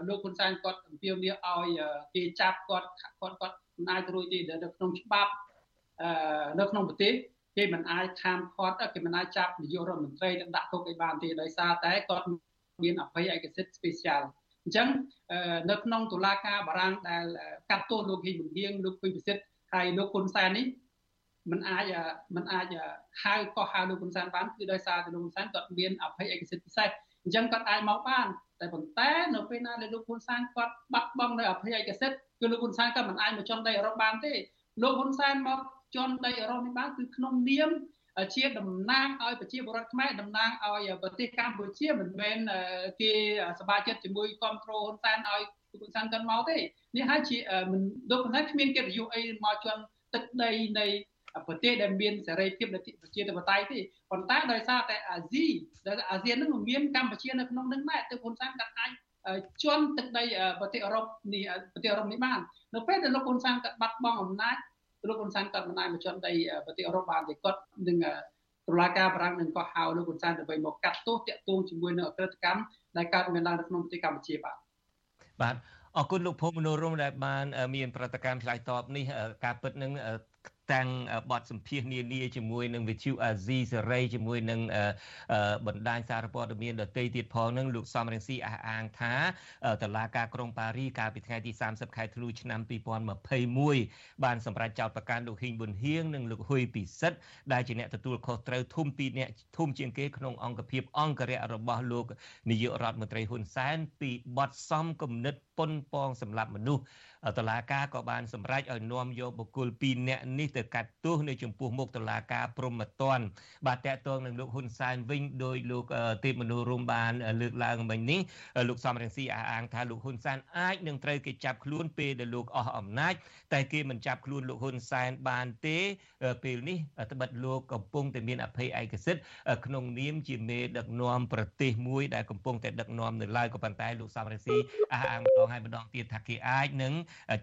លោកហ៊ុនសែនគាត់អំពាវនាវឲ្យគេចាប់គាត់គាត់គាត់មិនអាចរួចទេនៅក្នុងច្បាប់នៅក្នុងប្រទេស គេមិនអាចខាមឃាត់គេមិនអាចចាប់នាយករដ្ឋមន្ត្រីដាក់គុកឲ្យបានទេដោយសារតែគាត់មានអភ័យឯកសិទ្ធិ special អញ្ចឹងនៅក្នុងតុលាការបារាំងដែលកាត់ទោសលោកហ៊ីមុនហៀងលោកពេញពិសិដ្ឋហើយលោកហ៊ុនសែននេះมันអាចมันអាចហៅកោះហៅលោកហ៊ុនសែនបានគឺដោយសារតែលោកហ៊ុនសែនគាត់មានអភ័យឯកសិទ្ធិពិសេស អញ្ចឹងគាត់អាចមកបានតែប៉ុន្តែនៅពេលណាដែលលោកហ៊ុនសែនគាត់បាត់បង់នៅអភ័យឯកសិទ្ធិគឺលោកហ៊ុនសែនគាត់មិនអាចមកចន់ដីអឺរ៉ុបបានទេលោកហ៊ុនសែនមកចន់ដីអឺរ៉ុបនេះបានគឺក្នុងនាមជាតំណាងឲ្យប្រជាពលរដ្ឋខ្មែរតំណាងឲ្យប្រទេសកម្ពុជាមិនមែនគេសប្បាយចិត្តជាមួយគ្រប់គ្រងហ៊ុនសែនឲ្យហ៊ុនសែនកាន់មកទេនេះហើយជាមិនដូចហ៊ុនសែនគ្មានកិត្តិយសអីមកជន់ទឹកដីនៃ ប្រទេសដែលមានសេរីភាពប្រជាធិបតេយ្យទេប៉ុន្តែដោយសារតែអាស៊ីដែលអាស៊ាននឹងមានកម្ពុជានៅក្នុងនឹងដែរទើបហ៊ុនសែនគាត់អាចជន់ទឹកដីប្រទេសអឺរ៉ុបនេះប្រទេសអឺរ៉ុបនេះបាននៅពេលដែលលោកហ៊ុនសែនគាត់បាត់បង់អំណាចលោកហ៊ុនសែនគាត់មិនអាចមកជន់ដីប្រទេសអឺរ៉ុបបានទេគាត់នឹងតុលាការបារាំងនឹងក៏ហៅលោកហ៊ុនសែនដើម្បីមកកាត់ទោសតាក់ទងជាមួយនឹងអក្រិតកម្មដែលកើតមានឡើងនៅក្នុងប្រទេសកម្ពុជាបាទបាទអរគុណលោកភូមិមនោរមដែលបាន មានប្រតិកម្មឆ្លើយតបនេះការពិតនឹង តាំងបទសម្ភាសនានាជាមួយនឹងវិទ្យុអាស៊ីសេរីជាមួយនឹងបណ្ដាញសារព័ត៌មានដទៃទៀតផងនឹងលោកសំរងស៊ីអះអាងថាតឡាការក្រុងប៉ារីកាលពីថ្ងៃទី30ខែធ្នូឆ្នាំ2021បានសម្រេចចោទប្រកាន់លោកហ៊ីងប៊ុនហៀងនិងលោកហ៊ុយពិសិដ្ឋដែលជាអ្នកទទួលខុសត្រូវធំពីរអ្នកធំជាងគេក្នុងអង្គភាពអង្គរៈរបស់លោកនាយករដ្ឋមន្ត្រីហ៊ុនសែនពីបទសំគំនិតប៉ុនប៉ងសម្រាប់មនុស្សតឡាការក៏បានសម្រេចឲ្យនាំយកបុគ្គល2នាក់នេះទៅកាត់ទោសនៅចំពោះមុខតឡាការព្រំត្តនបាទតកតងនឹងលោកហ៊ុនសែនវិញដោយលោកទេពមនោរមបានលើកឡើងមិញនេះលោកសំរងស៊ីអះអាងថាលោកហ៊ុនសែនអាចនឹងត្រូវគេចាប់ខ្លួនពេលដែលលោកអស់អំណាចតែគេមិនចាប់ខ្លួនលោកហ៊ុនសែនបានទេពេលនេះត្បិតលោកកំពុងតែមានអភ័យឯកសិទ្ធិក្នុងនាមជាមេដឹកនាំប្រទេសមួយដែលកំពុងតែដឹកនាំនៅឡើយក៏ប៉ុន្តែលោកសំរងស៊ីអះអាងម្ដងហើយម្ដងទៀតថាគេអាចនឹង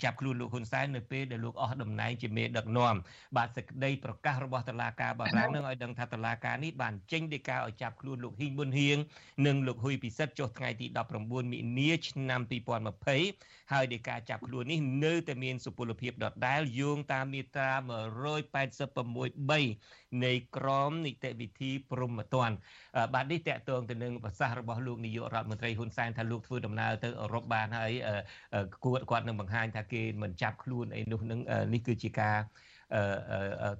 ចាប់ខ្លួនលោកហ៊ុនសែននៅពេលដែលលោកអស់តំណែងជាមេដឹកនាំបាទសេចក្តីប្រកាសរបស់តុលាការបារាំងនឹងឲ្យដឹងថាតុលាការនេះបានចេញដីកាឲ្យចាប់ខ្លួនលោកហ៊ីងប៊ុនហៀងនិងលោកហ៊ុយពិសិដ្ឋចុះថ្ងៃទី19មិនិនាឆ្នាំ2020ហើយដីកាចាប់ខ្លួននេះនៅតែមានសុពលភាពដដែលយោងតាមមាត្រា186.3នៃក្រមនីតិវិធីព្រហ្មទណ្ឌ បាទនេះតកតងទៅនឹងប្រសាសន៍របស់លោកនាយករដ្ឋមន្ត្រីហ៊ុនសែនថាលោកធ្វើដំណើរទៅអឺរ៉ុបបានហើយគួរគាត់នឹងបង្ហាញថាគេមិនចាប់ខ្លួនអីនោះនឹងនេះគឺជាការ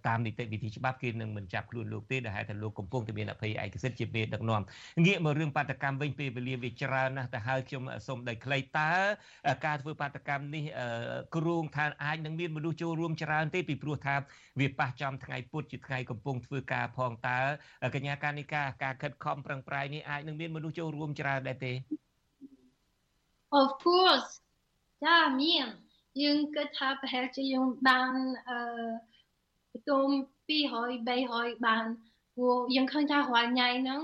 តាមនីតិវិធីច្បាប់គេនឹងមិនចាប់ខ្លួនលោកទេដែលហេតុថាលោកកំពុងតែមានអភ័យឯកសិទ្ធិជាមេដឹកនាំងាកមករឿងបាតកម្មវិញពេលវេលាវាច្រើនណាស់ទៅហើយខ្ញុំសូមដីខ្លីតើការធ្វើបាតកម្មនេះគ្រូងថាអាចនឹងមានមនុស្សចូលរួមច្រើនទេពីព្រោះថាវាប៉ះចំថ្ងៃពុធជាថ្ងៃកំពុងធ្វើការផងតើកញ្ញាកានិកាការខិតខំប្រឹងប្រែងនេះអាចនឹងមានមនុស្សចូលរួមច្រើនដែរទេ Of course ចាមាន យើងគិតថាប្រហែលជាយើងបានអឺបន្ទុំ200 300បានព្រោះយើងឃើញថារាល់ថ្ងៃហ្នឹង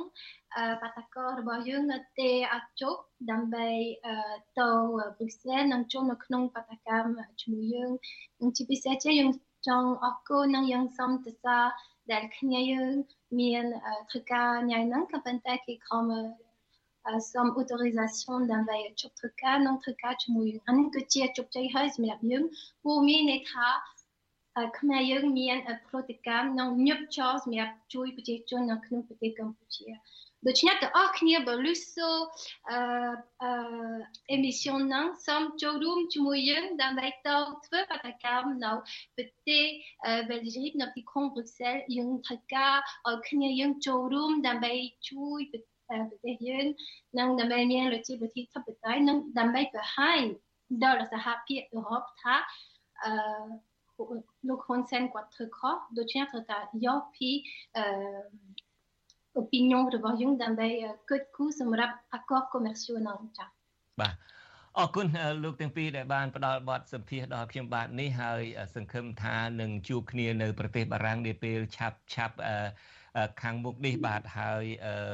អឺបាតកោរបស់យើងនៅទេអត់ជប់ដើម្បីអឺទៅប្រឹក្សានិងចូលនៅក្នុងបាតកម្មជាមួយយើងនិងជាពិសេសជាយើងចង់អរគុណនិងយើងសូមទៅសារដែលគ្នាយើងមានធ្វើការញ៉ៃហ្នឹងក៏ប៉ុន្តែគេខំ សូម autorisation ដើម្បីជប់ធ្វើការនិងធ្វើការជាមួយអានេះគឺជាជោគជ័យហើយសម្រាប់យើងពូមានន័យថាខ្មែរយើងមានប្រតិកម្មនិងញឹកចោលសម្រាប់ជួយប្រជាជននៅក្នុងប្រទេសកម្ពុជាដូច្នេះទាំងអស់គ្នាបើលឺសូអឺអឺអេមីសនហ្នឹងសូមចូលរួមជាមួយយើងដើម្បីទៅធ្វើបាតកម្មនៅប្រទេសបែលហ្សិកនៅទីក្រុងប្រ៊ុកសែលយើងត្រូវការឲ្យគ្នាយើងចូលរួមដើម្បីជួយប្រ ប្រទេសយើងនិងដើម្បីមានលទ្ធិប្រជាធិបតេយ្យនិងដើម្បីបង្ហាញដល់សហភាពអឺរ៉ុបថាអឺលោកហ៊ុនសែនគាត់ធ្វើខុសដូច្នេះត្រូវតែយកពីអឺ opinion របស់យើងដើម្បីគិតគូរសម្រាប់ accord commercial នោះចា៎បាទអរគុណលោកទាំងពីរដែលបានផ្ដល់បទសម្ភាសដល់ខ្ញុំបាទនេះហើយសង្ឃឹមថានឹងជួបគ្នានៅប្រទេសបារាំងនាពេលឆាប់ឆាប់អឺ ខាងមុខនេះបាទហើយ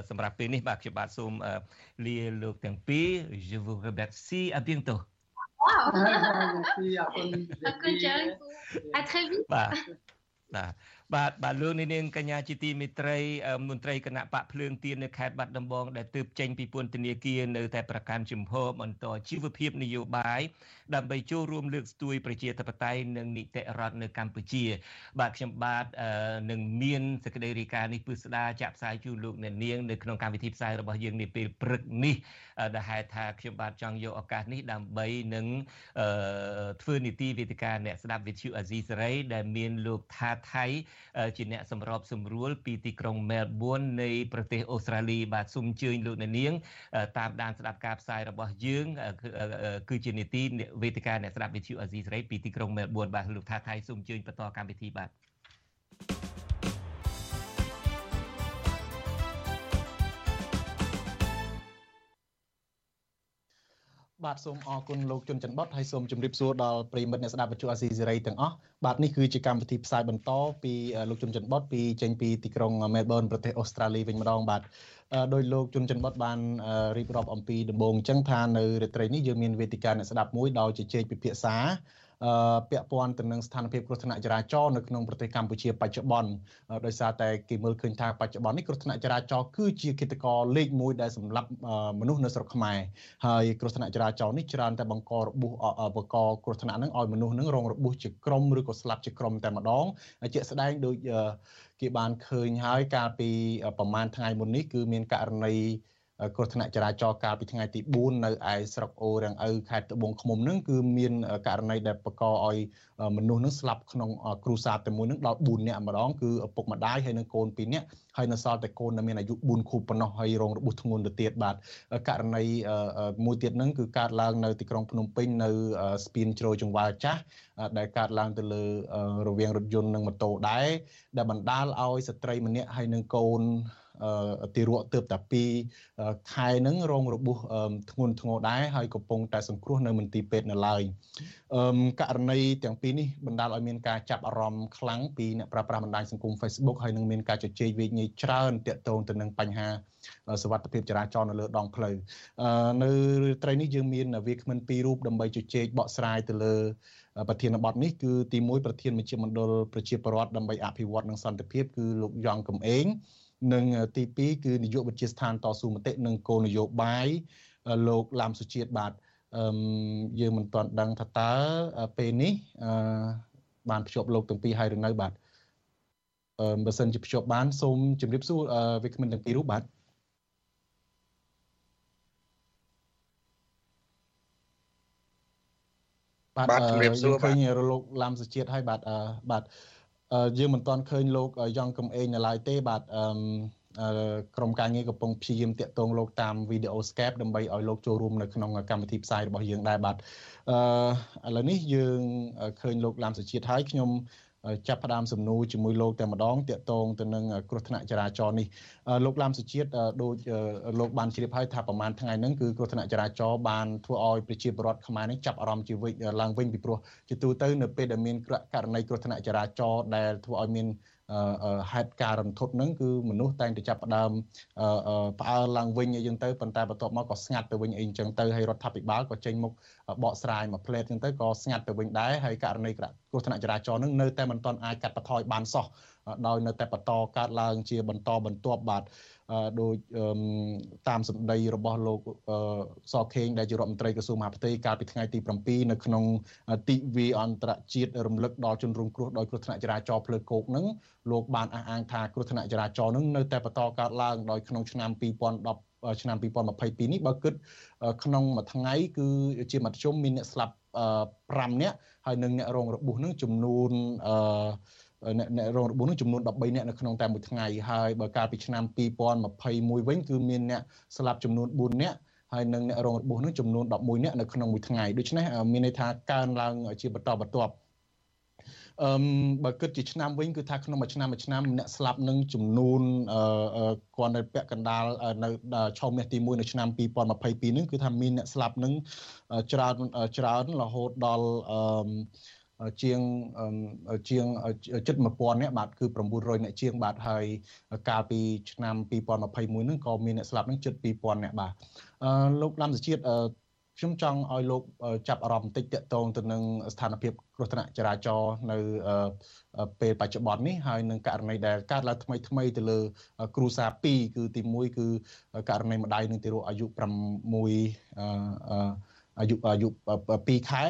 សម្រាប់ពេលនេះបាទខ្ញុំបាទសូមលាលោកទាំងពីរ je vous remercie à bientôt អរគុណអរគុណច្រើន à très vite បាទ បាទបាទបាទលោកនាងកញ្ញាជាទីមេត្រីមន្ត្រីគណៈបកភ្លើងទៀននៅខេត្តបាត់ដំបងដែលទើបចេញពីពន្ធនាគារនៅតែប្រកាន់ជំហរបន្តជីវភាពនយោបាយដើម្បីចូលរួមលើកស្ទួយប្រជាធិបតេយ្យនិងនីតិរដ្ឋនៅកម្ពុជា បាទខ្ញុំបាទនឹងមានសេចក្តីរាយការណ៍នេះពឹស្ដាចាក់ផ្សាយជូនលោកអ្នកនាងនៅក្នុងកម្មវិធីផ្សាយរបស់យើងនាពេលព្រឹកនេះដែលហេតុថាខ្ញុំបាទចង់យកឱកាសនេះដើម្បីនឹងធ្វើនីតិវេទិកាអ្នកស្ដាប់វិទ្យុអាស៊ីសេរីដែលមានលោកថាថៃជាអ្នកសម្របសម្រួលពីទីក្រុងមែលប៊ននៃប្រទេសអូស្ត្រាលីបាទសូមអញ្ជើញលោកអ្នកនាង តាមដានស្ដាប់ការផ្សាយរបស់យើងគឺជានីតិវេទិកាអ្នកស្ដាប់វិទ្យុអាស៊ីសេរីពីទីក្រុងមែលប៊នបាទលោកថាថៃសូមអញ្ជើញបន្តកម្មវិធីបាទ បាទសូមអរគុណលោកជុនច័ន្ទបតហើយសូមជម្រាបសួរដល់ប្រិមិត្តអ្នកស្ដាប់វិទ្យុអាស៊ីសេរីទាំងអស់បាទនេះគឺជាកម្មវិធីផ្សាយបន្តពីលោកជុនច័ន្ទបតពីចេញពីទីក្រុងមែលប៊នប្រទេសអូស្ត្រាលីវិញម្ដងបាទដោយលោកជុនច័ន្ទបតបានរៀបរាប់អំពីដំបូងអញ្ចឹងថានៅរាត្រីនេះយើងមានវេទិកាអ្នកស្ដាប់មួយដោយជជែកពិភាក្សា ពាក់ព័ន្ធទៅនឹងស្ថានភាពគ្រោះថ្នាក់ចរាចរណ៍នៅក្នុងប្រទេសកម្ពុជាបច្ចុប្បន្នដោយសារតែគេមើលឃើញថាបច្ចុប្បន្ននេះគ្រោះថ្នាក់ចរាចរណ៍គឺជាគិតកោលេខ1ដែលសម្រាប់មនុស្សនៅស្រុកខ្មែរហើយគ្រោះថ្នាក់ចរាចរណ៍នេះច្រើនតែបង្ករបួសបង្កគ្រោះថ្នាក់ហ្នឹងឲ្យមនុស្សហ្នឹងរងរបួសជាក្រុមឬក៏ស្លាប់ជាក្រុមតែម្ដងជាក់ស្ដែងដូចគេបានឃើញហើយកាលពីប្រហែលថ្ងៃមុននេះគឺមានករណី គ្រោះថ្នាក់ចរាចរណ៍កាលពីថ្ងៃទី4នៅឯស្រុកអូរាំងឪខេត្តត្បូងឃ្មុំហ្នឹងគឺមានករណីដែលបង្កឲ្យមនុស្សហ្នឹងស្លាប់ក្នុងគ្រួសារតែមួយហ្នឹងដល់4នាក់ម្ដងគឺឪពុកម្ដាយហើយនិងកូន2នាក់ហើយនៅសល់តែកូនដែលមានអាយុ4ខួបប៉ុណ្ណោះហើយរងរបួសធ្ងន់ទៅទៀតបាទករណីមួយទៀតហ្នឹងគឺកើតឡើងនៅទីក្រុងភ្នំពេញនៅស្ពានជ្រោយចង្វាលចាស់ដែលកើតឡើងទៅលើរវាងរថយន្តនិងម៉ូតូដែរដែលបណ្ដាលឲ្យស្ត្រីម្នាក់ហើយនិងកូន ទីរក់ទើបតែ2ខែហ្នឹងរងរបួសធ្ងន់ធ្ងរដែរហើយកំពុងតែសង្គ្រោះនៅមន្ទីរពេទ្យនៅឡើយករណីទាំងពីរនេះបណ្ដាលឲ្យមានការចាប់អារម្មណ៍ខ្លាំងពីអ្នកប្រើប្រាស់បណ្ដាញសង្គម Facebook ហើយនឹងមានការជជែកវិនិច្ឆ័យច្រើនទាក់ទងទៅនឹងបញ្ហាសវត្ថិភាពចរាចរណ៍នៅលើដងផ្លូវនៅត្រីនេះយើងមានវាគ្មិនពីររូបដើម្បីជជែកបកស្រាយទៅលើប្រធានបទនេះគឺទី1ប្រធានមជ្ឈមណ្ឌលប្រជាពលរដ្ឋដើម្បីអភិវឌ្ឍនិងសន្តិភាពគឺលោកយ៉ងកំឯង និងទី2គឺនាយកវិទ្យាស្ថានតស៊ូមតិនិងគោលនយោបាយលោកឡាំសុជាតិបាទអឺយើងមិនទាន់ដឹងថាតើពេលនេះអឺបានភ្ជាប់លោកទាំងពីរហើយឬនៅបាទអឺបើសិនជាភ្ជាប់បានសូមជម្រាបសួរវិក្កាមិនទាំងពីររូបបាទបាទជម្រាបសួរឃើញលោកឡាំសុជាតិហើយបាទបាទ យើងមិនទាន់ឃើញលោកយ៉ងកំឯងនៅឡើយទេបាទអឺក្រុមការងារកំពុងព្យាយាមតាក់ទងលោកតាមវីដេអូ Skype ដើម្បីឲ្យលោកចូលរួមនៅក្នុងកម្មវិធីផ្សាយរបស់យើងដែរបាទអឺឥឡូវនេះយើងឃើញលោកឡាមសុជាតិហើយខ្ញុំ ចាប់ផ្ដើមសំណួរជាមួយលោកតែម្ដងតាក់ទងទៅនឹងគ្រោះថ្នាក់ចរាចរណ៍នេះលោកឡាមសុជាតិដូចលោកបានជ្រាបហើយថាប្រហែលថ្ងៃហ្នឹងគឺគ្រោះថ្នាក់ចរាចរណ៍បានធ្វើឲ្យប្រជាពលរដ្ឋខ្មែរនេះចាប់អារម្មណ៍ជាវិឡើងវិញពីព្រោះជាទូទៅនៅពេលដែលមានករណីគ្រោះថ្នាក់ចរាចរណ៍ដែលធ្វើឲ្យមាន ហេតុការរន្ធត់ហ្នឹងគឺមនុស្សតែងតែចាប់ផ្ដើមផ្អើលឡើងវិញអីចឹងទៅប៉ុន្តែបន្ទាប់មកក៏ស្ងាត់ទៅវិញអីចឹងទៅហើយរដ្ឋាភិបាលក៏ចេញមុខបកស្រាយមួយផ្លេតចឹងទៅក៏ស្ងាត់ទៅវិញដែរហើយករណីគ្រោះថ្នាក់ចរាចរណ៍ហ្នឹងនៅតែមិនទាន់អាចកាត់បន្ថយបានសោះ ដោយនៅតែបន្តកើតឡើងជាបន្តបន្ទាប់បាទដោយតាមសម្ដីរបស់លោកសខេងដែលជារដ្ឋមន្ត្រីក្រសួងមហាផ្ទៃកាលពីថ្ងៃទី7នៅក្នុងទិវាអន្តរជាតិរំលឹកដល់ជនរងគ្រោះដោយគ្រោះថ្នាក់ចរាចរណ៍ផ្លូវគោកនឹងលោកបានអះអាងថាគ្រោះថ្នាក់ចរាចរណ៍នឹងនៅតែបន្តកើតឡើងដោយក្នុងឆ្នាំ2010ឆ្នាំ2022នេះបើគិតក្នុងមួយថ្ងៃគឺជាមធ្យមមានអ្នកស្លាប់5នាក់ហើយនិងអ្នករងរបួសនឹងចំនួនអឺ អ្នករងរបួសនឹងចំនួន13អ្នកនៅក្នុងតែមួយថ្ងៃហើយបើកាលពីឆ្នាំ2021វិញគឺមានអ្នកស្លាប់ចំនួន4អ្នកហើយនឹងអ្នករងរបួសនឹងចំនួន11អ្នកនៅក្នុងមួយថ្ងៃដូច្នេះមានន័យថាកើនឡើងជាបន្តបន្ទាប់អឺបើគិតជាឆ្នាំវិញគឺថាក្នុងមួយឆ្នាំមួយឆ្នាំអ្នកស្លាប់នឹងចំនួនអឺគាត់នៅពាក់កណ្ដាលនៅឆោមាសទី1នៅឆ្នាំ2022នឹងគឺថាមានអ្នកស្លាប់នឹងច្រើនច្រើនរហូតដល់អឺ ជាងជាងជិត1000នាក់បាទគឺ900នាក់ជាងបាទហើយកាលពីឆ្នាំ2021ហ្នឹងក៏មានអ្នកស្លាប់ហ្នឹងជិត2000នាក់បាទអឺលោកឡាំសុជាតិខ្ញុំចង់ឲ្យលោកចាប់អារម្មណ៍បន្តិចតកតងទៅនឹងស្ថានភាពគ្រោះថ្នាក់ចរាចរណ៍នៅពេលបច្ចុប្បន្ននេះហើយនឹងករណីដែលកើតឡើងថ្មីថ្មីទៅលើគ្រូសា2គឺទី1គឺករណីម្ដាយនឹងទីរោអាយុ6 អឺអាយុអាយុ2ខែ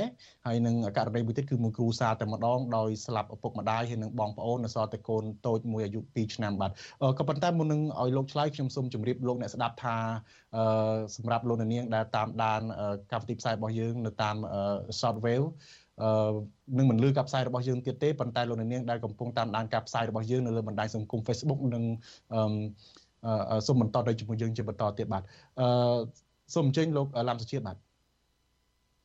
ហើយនឹងករណីមួយទៀតគឺមួយគ្រូសាតែម្ដងដោយស្លាប់ឪពុកម្ដាយហើយនឹងបងប្អូននៅសល់តែកូនតូចមួយអាយុ2ឆ្នាំបាទក៏ប៉ុន្តែមុននឹងឲ្យលោកឆ្លើយខ្ញុំសូមជម្រាបលោកអ្នកស្ដាប់ថាសម្រាប់លោកនាងដែលតាមដានកម្មវិធីផ្សាយរបស់យើងនៅតាម Shortwave អឺនឹងមិនលឺការផ្សាយរបស់យើងទៀតទេប៉ុន្តែលោកនាងដែលកំពុងតាមដានការផ្សាយរបស់យើងនៅលើបណ្ដាញសង្គម Facebook និងអឺសូមបន្តទៅជាមួយយើងជាបន្តទៀតបាទអឺសូមអញ្ជើញលោកឡាំសុជាតិបាទ